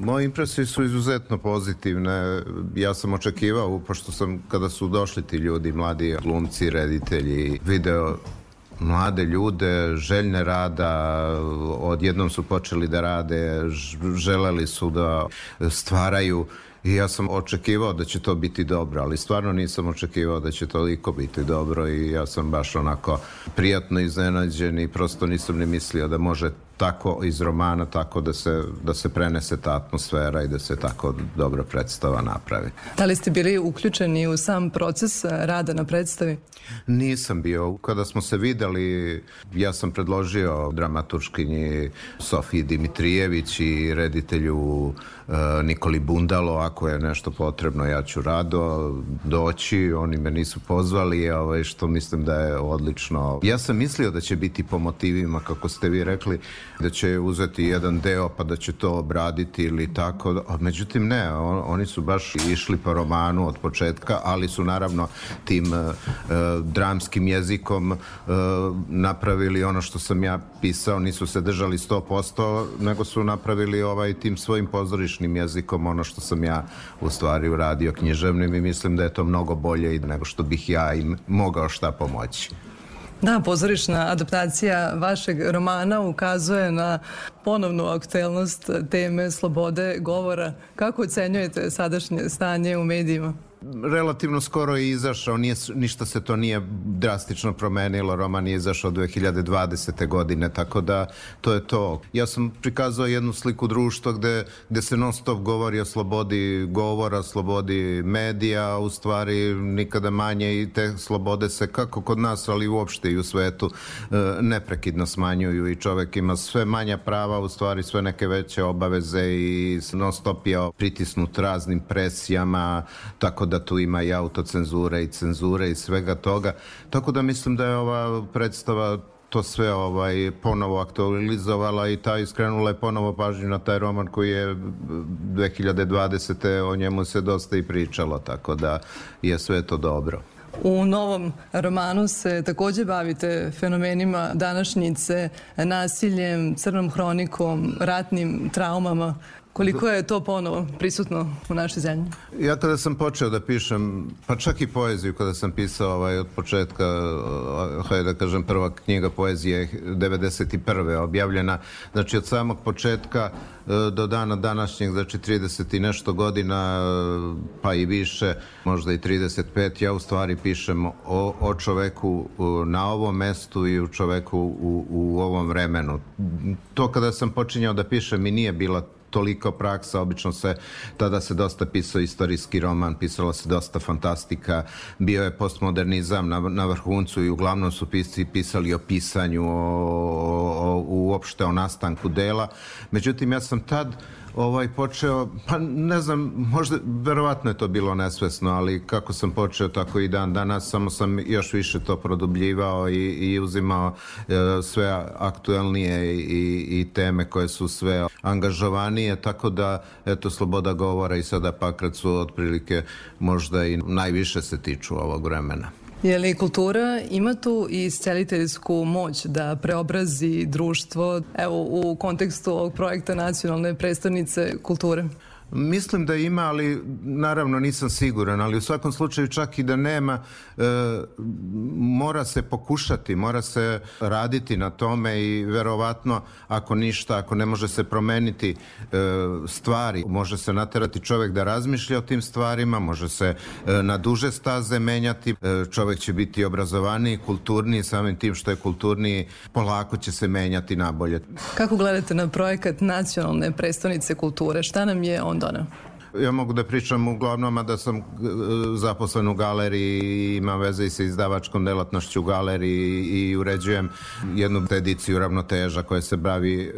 Moje impresije su izuzetno pozitivne. Ja sam očekivao, pošto sam, kada su došli ti ljudi, mladi glumci, reditelji, video mlade ljude, željne rada, odjednom su počeli da rade, želeli su da stvaraju i ja sam očekivao da će to biti dobro, ali stvarno nisam očekivao da će toliko biti dobro i ja sam baš onako prijatno iznenađen i prosto nisam ni mislio da može tako iz romana tako da se, da se prenese ta atmosfera i da se tako dobro predstava napravi. Da li ste bili uključeni u sam proces rada na predstavi? Nisam bio. Kada smo se videli, ja sam predložio dramaturškinji Sofiji Dimitrijević i reditelju Nikoli Bundalo, ako je nešto potrebno, ja ću rado doći. Oni me nisu pozvali, ovaj, što mislim da je odlično. Ja sam mislio da će biti po motivima, kako ste vi rekli, da će uzeti jedan deo pa da će to obraditi ili tako. Međutim, ne, on- oni su baš išli po romanu od početka, ali su naravno tim e, dramskim jezikom e, napravili ono što sam ja pisao, nisu se držali 100%, nego su napravili ovaj tim svojim pozorišnim jezikom ono što sam ja u stvari uradio književnim i mislim da je to mnogo bolje nego što bih ja im mogao šta pomoći. Da, pozorišna adaptacija vašeg romana ukazuje na ponovnu aktuelnost teme slobode govora. Kako ocenjujete sadašnje stanje u medijima? Relativno skoro je izašao, nije, ništa se to nije drastično promenilo, roman je izašao 2020. godine, tako da to je to. Ja sam prikazao jednu sliku društva gde, gde se non stop govori o slobodi govora, slobodi medija, u stvari nikada manje i te slobode se kako kod nas, ali uopšte i u svetu e, neprekidno smanjuju i čovek ima sve manja prava, u stvari sve neke veće obaveze i non stop je pritisnut raznim presijama, tako tu ima i autocenzure i cenzure i svega toga. Tako da mislim da je ova predstava to sve ovaj ponovo aktualizovala i ta iskrenula je ponovo pažnju na taj roman koji je 2020. o njemu se dosta i pričalo, tako da je sve to dobro. U novom romanu se takođe bavite fenomenima današnjice, nasiljem, crnom hronikom, ratnim traumama. Koliko je to ponovo prisutno u našoj zemlji? Ja kada sam počeo da pišem, pa čak i poeziju kada sam pisao ovaj, od početka, hajde da kažem, prva knjiga poezije je 91. objavljena, znači od samog početka eh, do dana današnjeg, znači 30 i nešto godina, eh, pa i više, možda i 35, ja u stvari pišem o, o čoveku eh, na ovom mestu i u čoveku u, u ovom vremenu. To kada sam počinjao da pišem i nije bila toliko praksa, obično se tada se dosta pisao istorijski roman, pisalo se dosta fantastika, bio je postmodernizam na, na vrhuncu i uglavnom su pisci pisali o pisanju, o, o, o, uopšte o nastanku dela. Međutim, ja sam tad ovaj počeo, pa ne znam, možda, verovatno je to bilo nesvesno, ali kako sam počeo tako i dan danas, samo sam još više to produbljivao i, i uzimao e, sve aktuelnije i, i teme koje su sve angažovanije, tako da, eto, sloboda govora i sada Pakracu otprilike možda i najviše se tiču ovog vremena. Je li kultura ima tu i isceliteljsku moć da preobrazi društvo evo, u kontekstu ovog projekta nacionalne predstavnice kulture? Mislim da ima, ali naravno nisam siguran, ali u svakom slučaju čak i da nema, e, mora se pokušati, mora se raditi na tome i verovatno ako ništa, ako ne može se promeniti e, stvari, može se naterati čovek da razmišlja o tim stvarima, može se e, na duže staze menjati, e, čovek će biti obrazovaniji, kulturniji, samim tim što je kulturniji, polako će se menjati nabolje. Kako gledate na projekat nacionalne predstavnice kulture? Šta nam je on doneo? Ja mogu da pričam uglavnom, a da sam e, zaposlen u galeriji imam veze i sa izdavačkom delatnošću u galeriji i uređujem jednu ediciju ravnoteža koja se bavi e,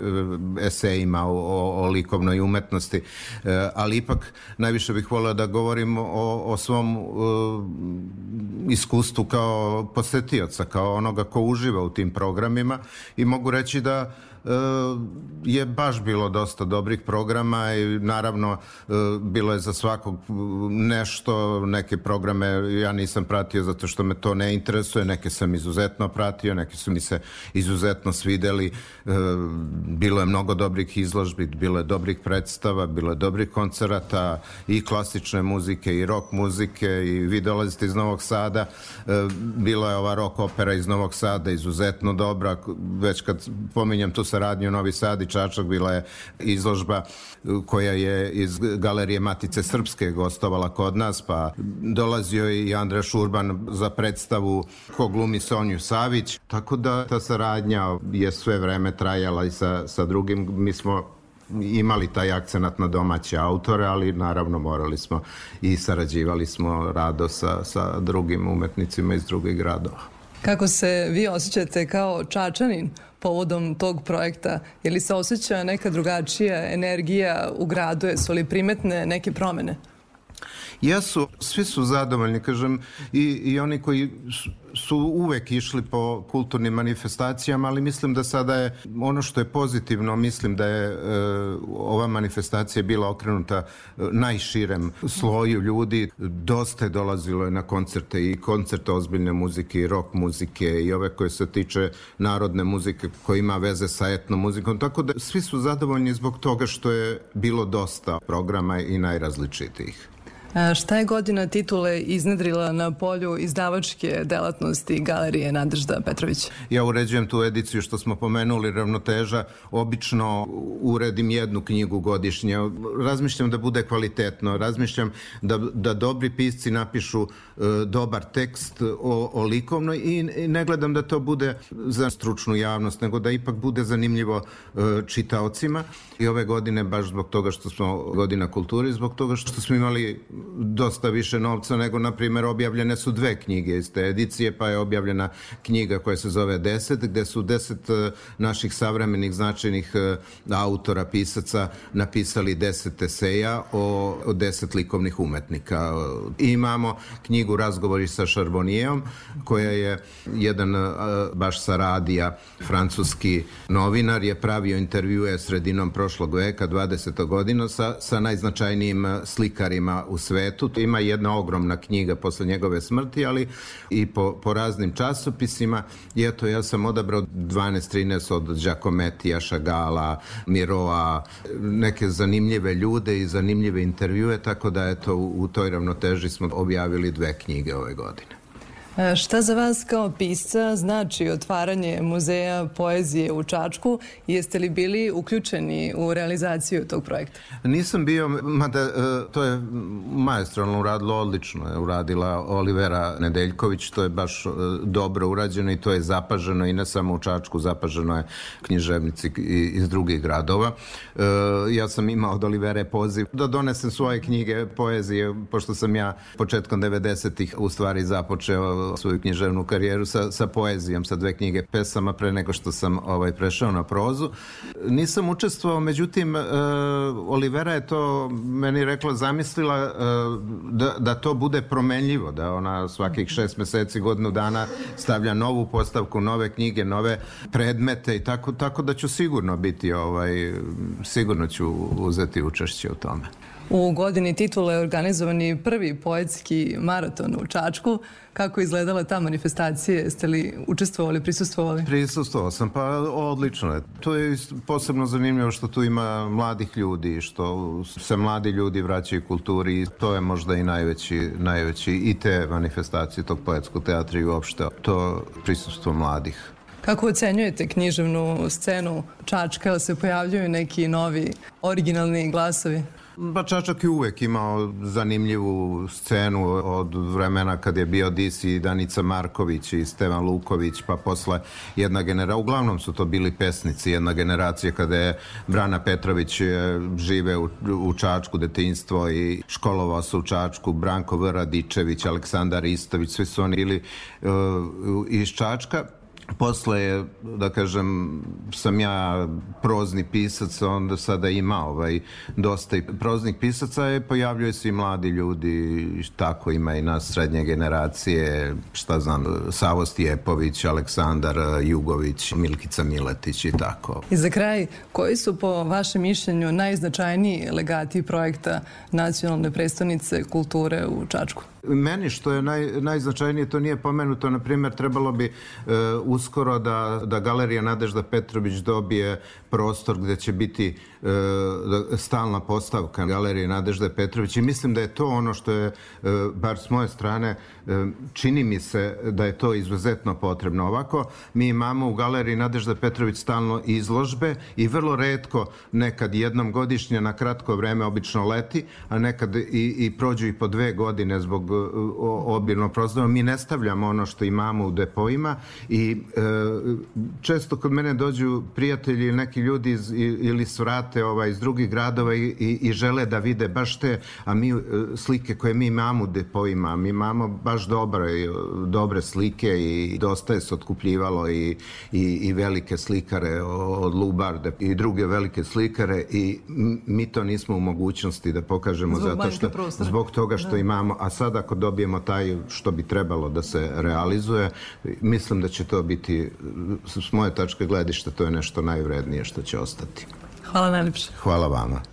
esejima o, o, o likovnoj umetnosti, E, ali ipak najviše bih volio da govorim o, o svom iskustvu kao posetioca, kao onoga ko uživa u tim programima i mogu reći da je baš bilo dosta dobrih programa i naravno e, bilo je za svakog nešto, neke programe ja nisam pratio zato što me to ne interesuje, neke sam izuzetno pratio, neke su mi se izuzetno svideli, e, bilo je mnogo dobrih izložbi, bilo je dobrih predstava, bilo je dobrih koncerata i klasične muzike i rock muzike i vi dolazite iz Novog Sada, e, bila je ova rock opera iz Novog Sada izuzetno dobra, već kad pominjem tu saradnju. Novi Sad i Čačak, bila je izložba koja je iz galerije Matice Srpske gostovala kod nas, pa dolazio je i Andra Šurban za predstavu ko glumi Sonju Savić, tako da ta saradnja je sve vreme trajala i sa, sa drugim, mi smo imali taj akcenat na domaće autore, ali naravno morali smo i sarađivali smo rado sa, sa drugim umetnicima iz drugih gradova. Kako se vi osjećate kao čačanin povodom tog projekta? Je li se osjeća neka drugačija energija u gradu? Jesu li primetne neke promene? Jesu, svi su zadovoljni, kažem, i, i oni koji su, uvek išli po kulturnim manifestacijama, ali mislim da sada je ono što je pozitivno, mislim da je e, ova manifestacija bila okrenuta e, najširem sloju ljudi. Dosta je dolazilo je na koncerte i koncerte ozbiljne muzike i rock muzike i ove koje se tiče narodne muzike koja ima veze sa etno muzikom, tako da svi su zadovoljni zbog toga što je bilo dosta programa i najrazličitijih. Šta je godina titule iznedrila na polju izdavačke delatnosti galerije Nadežda Petrović? Ja uređujem tu ediciju što smo pomenuli, ravnoteža. Obično uredim jednu knjigu godišnje. Razmišljam da bude kvalitetno. Razmišljam da, da dobri pisci napišu e, dobar tekst o, o likovnoj i, i ne gledam da to bude za stručnu javnost, nego da ipak bude zanimljivo e, čitaocima. I ove godine, baš zbog toga što smo godina kulture, zbog toga što smo imali dosta više novca nego, na primjer, objavljene su dve knjige iz te edicije, pa je objavljena knjiga koja se zove Deset, gde su deset e, naših savremenih značajnih e, autora, pisaca napisali deset eseja o, o deset likovnih umetnika. I imamo knjigu Razgovori sa Šarbonijeom, koja je jedan e, baš sa radija francuski novinar je pravio intervjue sredinom prošlog veka, 20. godina, sa, sa najznačajnijim slikarima u svetu svetu. Ima jedna ogromna knjiga posle njegove smrti, ali i po, po raznim časopisima. I eto, ja sam odabrao 12-13 od Giacomettija, Šagala, Miroa, neke zanimljive ljude i zanimljive intervjue, tako da eto, u, u toj ravnoteži smo objavili dve knjige ove godine. E, Šta za vas kao pisca znači otvaranje muzeja poezije u Čačku jeste li bili uključeni u realizaciju tog projekta? Nisam bio, mada e, to je majestralno uradilo, odlično je uradila Olivera Nedeljković, to je baš e, dobro urađeno i to je zapaženo i ne samo u Čačku, zapaženo je književnici iz drugih gradova. Ja sam imao od Olivere poziv da donesem svoje knjige poezije, pošto sam ja početkom 90-ih u stvari započeo svoju književnu karijeru sa, sa poezijom, sa dve knjige pesama pre nego što sam ovaj prešao na prozu. Nisam učestvovao, međutim, e, Olivera je to meni rekla, zamislila e, da, da to bude promenljivo, da ona svakih šest meseci, godinu dana stavlja novu postavku, nove knjige, nove predmete i tako, tako da ću sigurno biti, ovaj, sigurno ću uzeti učešće u tome. U godini titula je organizovan i prvi poetski maraton u Čačku. Kako je izgledala ta manifestacija? Jeste li učestvovali, prisustvovali? Prisustvovao sam, pa odlično je. To je posebno zanimljivo što tu ima mladih ljudi, što se mladi ljudi vraćaju kulturi i to je možda i najveći, najveći i te manifestacije tog poetskog teatra i uopšte to prisustvo mladih. Kako ocenjujete književnu scenu Čačka? Se pojavljuju neki novi originalni glasovi? Pa Čačak je uvek imao zanimljivu scenu od vremena kad je bio DC i Danica Marković i Stevan Luković, pa posle jedna generacija, uglavnom su to bili pesnici, jedna generacija kada je Brana Petrović e, žive u, u Čačku detinjstvo i školovao se u Čačku, Branko V. Radičević, Aleksandar Istović, svi su oni bili e, iz Čačka. Posle da kažem, sam ja prozni pisac, onda sada ima ovaj, dosta i proznih pisaca, je, pojavljuje se i mladi ljudi, tako ima i nas srednje generacije, šta znam, Savo Stijepović, Aleksandar Jugović, Milkica Miletić i tako. I za kraj, koji su po vašem mišljenju najznačajniji legati projekta Nacionalne predstavnice kulture u Čačku? Meni što je naj, najznačajnije, to nije pomenuto, na primjer, trebalo bi e, uskoro da, da Galerija Nadežda Petrović dobije prostor gde će biti stalna postavka Galerije Nadežda Petrović i mislim da je to ono što je, e, bar s moje strane, e, čini mi se da je to izuzetno potrebno. Ovako, mi imamo u Galeriji Nadežda Petrović stalno izložbe i vrlo redko, nekad jednom godišnje na kratko vreme, obično leti, a nekad i, i prođu i po dve godine zbog e, o- obirnog prostora. Mi ne stavljamo ono što imamo u depoima i e, često kod mene dođu prijatelji ili neki ljudi iz, ili svrate ovaj, iz drugih gradova i, i, i žele da vide baš te, a mi e, slike koje mi imamo u depoima, mi imamo baš dobre, dobre slike i dosta je se otkupljivalo i, i, i velike slikare od Lubarde i druge velike slikare i mi to nismo u mogućnosti da pokažemo Zbog zato što prostora. zbog toga što Da. imamo, a sad ako dobijemo taj što bi trebalo da se realizuje, mislim da će to biti s moje tačke gledišta to je nešto najvrednije što će ostati. Hvala najljepše. Hvala vama.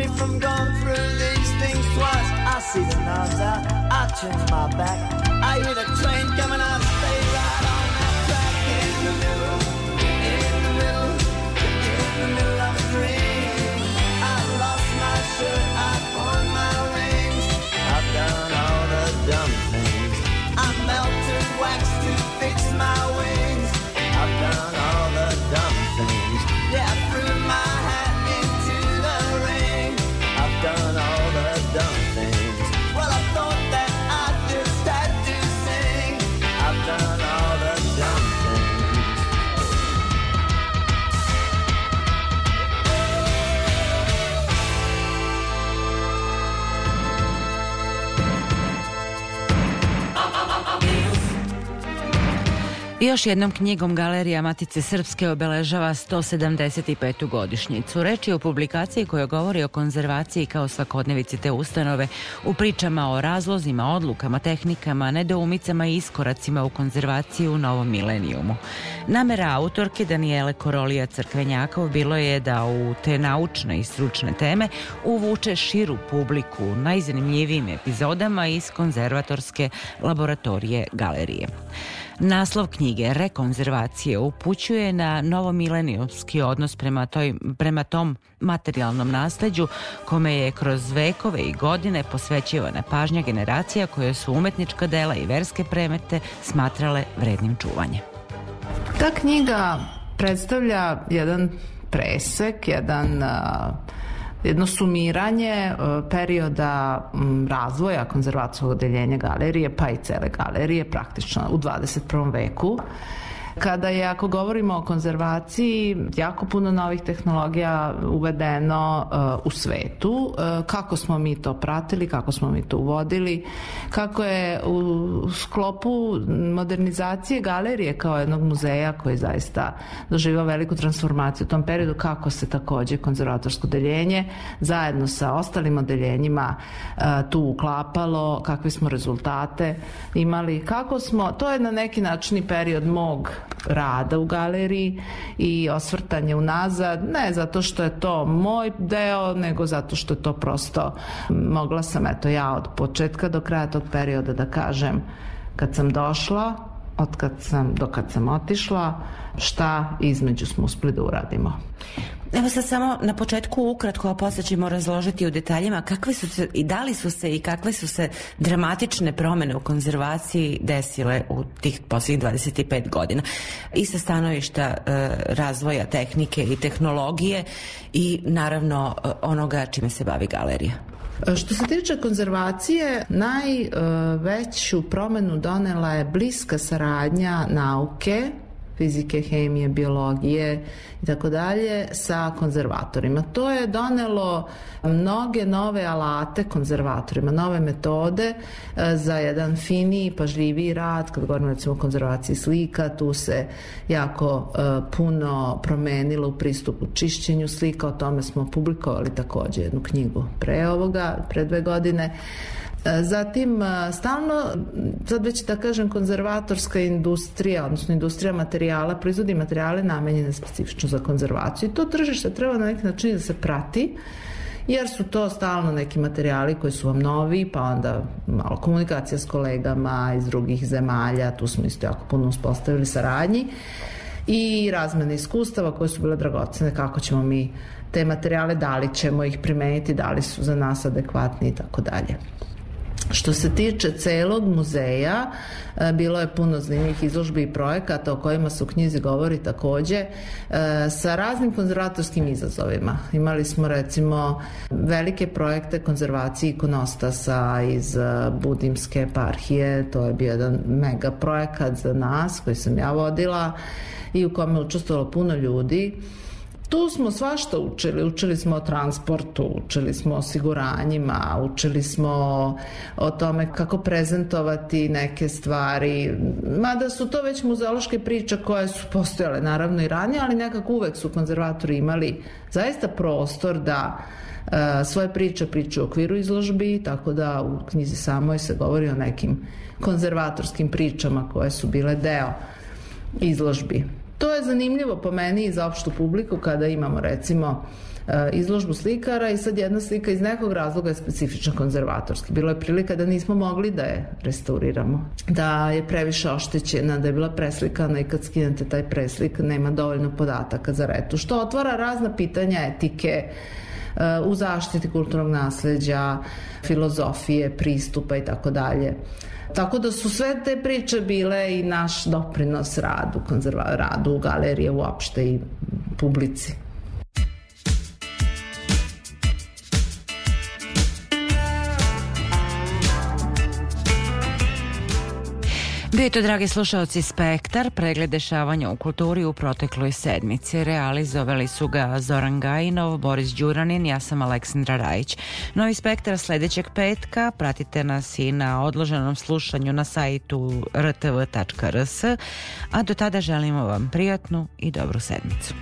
Me from going through these things twice. I see the knobs out, I turn my back. I hear the train coming, I još jednom knjigom Galerija Matice Srpske obeležava 175. godišnjicu. Reč je o publikaciji koja govori o konzervaciji kao svakodnevici te ustanove, u pričama o razlozima, odlukama, tehnikama, nedoumicama i iskoracima u konzervaciji u novom milenijumu. Namera autorke Danijele Korolija Crkvenjakov bilo je da u te naučne i stručne teme uvuče širu publiku najzanimljivijim epizodama iz konzervatorske laboratorije galerije. Naslov knjige Rekonzervacije upućuje na novomilenijumski odnos prema, toj, prema tom materijalnom nasleđu kome je kroz vekove i godine posvećivana pažnja generacija koje su umetnička dela i verske premete smatrale vrednim čuvanja. Ta knjiga predstavlja jedan presek, jedan a, jedno sumiranje uh, perioda razvoja konzervacijskog odeljenja galerije, pa i cele galerije, praktično u 21. veku kada je, ako govorimo o konzervaciji, jako puno novih tehnologija uvedeno uh, u svetu. Uh, kako smo mi to pratili, kako smo mi to uvodili, kako je u sklopu modernizacije galerije kao jednog muzeja koji zaista doživao veliku transformaciju u tom periodu, kako se takođe konzervatorsko deljenje zajedno sa ostalim odeljenjima uh, tu uklapalo, kakve smo rezultate imali, kako smo, to je na neki način i period mog rada u galeriji i osvrtanje unazad, ne zato što je to moj deo, nego zato što je to prosto mogla sam, eto ja od početka do kraja tog perioda da kažem kad sam došla, od kad sam, do kad sam otišla, šta između smo uspeli da uradimo. Evo sad samo na početku ukratko, a posle ćemo razložiti u detaljima kakve su se i da li su se i kakve su se dramatične promene u konzervaciji desile u tih posljednjih 25 godina. I sa stanovišta e, razvoja tehnike i tehnologije i naravno e, onoga čime se bavi galerija. Što se tiče konzervacije, najveću promenu donela je bliska saradnja nauke, fizike, hemije, biologije i tako dalje sa konzervatorima. To je donelo mnoge nove alate konzervatorima, nove metode e, za jedan finiji, pažljiviji rad, kad govorimo recimo o konzervaciji slika, tu se jako e, puno promenilo u pristupu čišćenju slika, o tome smo publikovali takođe jednu knjigu pre ovoga, pre dve godine. E, Zatim, e, stalno, sad već da kažem, konzervatorska industrija, odnosno industrija materijala, proizvodi materijale namenjene specifično za konzervaciju i to tržište treba na neki način da se prati, jer su to stalno neki materijali koji su vam novi, pa onda malo komunikacija s kolegama iz drugih zemalja, tu smo isto jako puno uspostavili saradnji i razmene iskustava koje su bile dragocene, kako ćemo mi te materijale, da li ćemo ih primeniti, da li su za nas adekvatni i tako dalje. Što se tiče celog muzeja, e, bilo je puno zanimljivih izložbi i projekata o kojima se u knjizi govori takođe, e, sa raznim konzervatorskim izazovima. Imali smo recimo velike projekte konzervacije ikonostasa iz e, Budimske eparhije, to je bio jedan mega projekat za nas koji sam ja vodila i u kome je učestvovalo puno ljudi. Tu smo svašta učili. Učili smo o transportu, učili smo o osiguranjima, učili smo o tome kako prezentovati neke stvari. Mada su to već muzeološke priče koje su postojale naravno i ranije, ali nekako uvek su konzervatori imali zaista prostor da e, svoje priče priču u okviru izložbi, tako da u knjizi samoj se govori o nekim konzervatorskim pričama koje su bile deo izložbi. To je zanimljivo po meni i za opštu publiku kada imamo recimo e, izložbu slikara i sad jedna slika iz nekog razloga je specifično konzervatorski. Bilo je prilika da nismo mogli da je restauriramo, da je previše oštećena, da je bila preslikana i kad skinete taj preslik nema dovoljno podataka za retu, što otvara razna pitanja etike, e, u zaštiti kulturnog nasleđa, filozofije, pristupa i tako dalje. Tako da su sve te priče bile i naš doprinos radu, radu galerije uopšte i publici. Bio je to, dragi slušalci, Spektar, pregled dešavanja u kulturi u protekloj sedmici. Realizovali su ga Zoran Gajinov, Boris Đuranin, ja sam Aleksandra Rajić. Novi Spektar sledećeg petka, pratite nas i na odloženom slušanju na sajtu rtv.rs, a do tada želimo vam prijatnu i dobru sedmicu.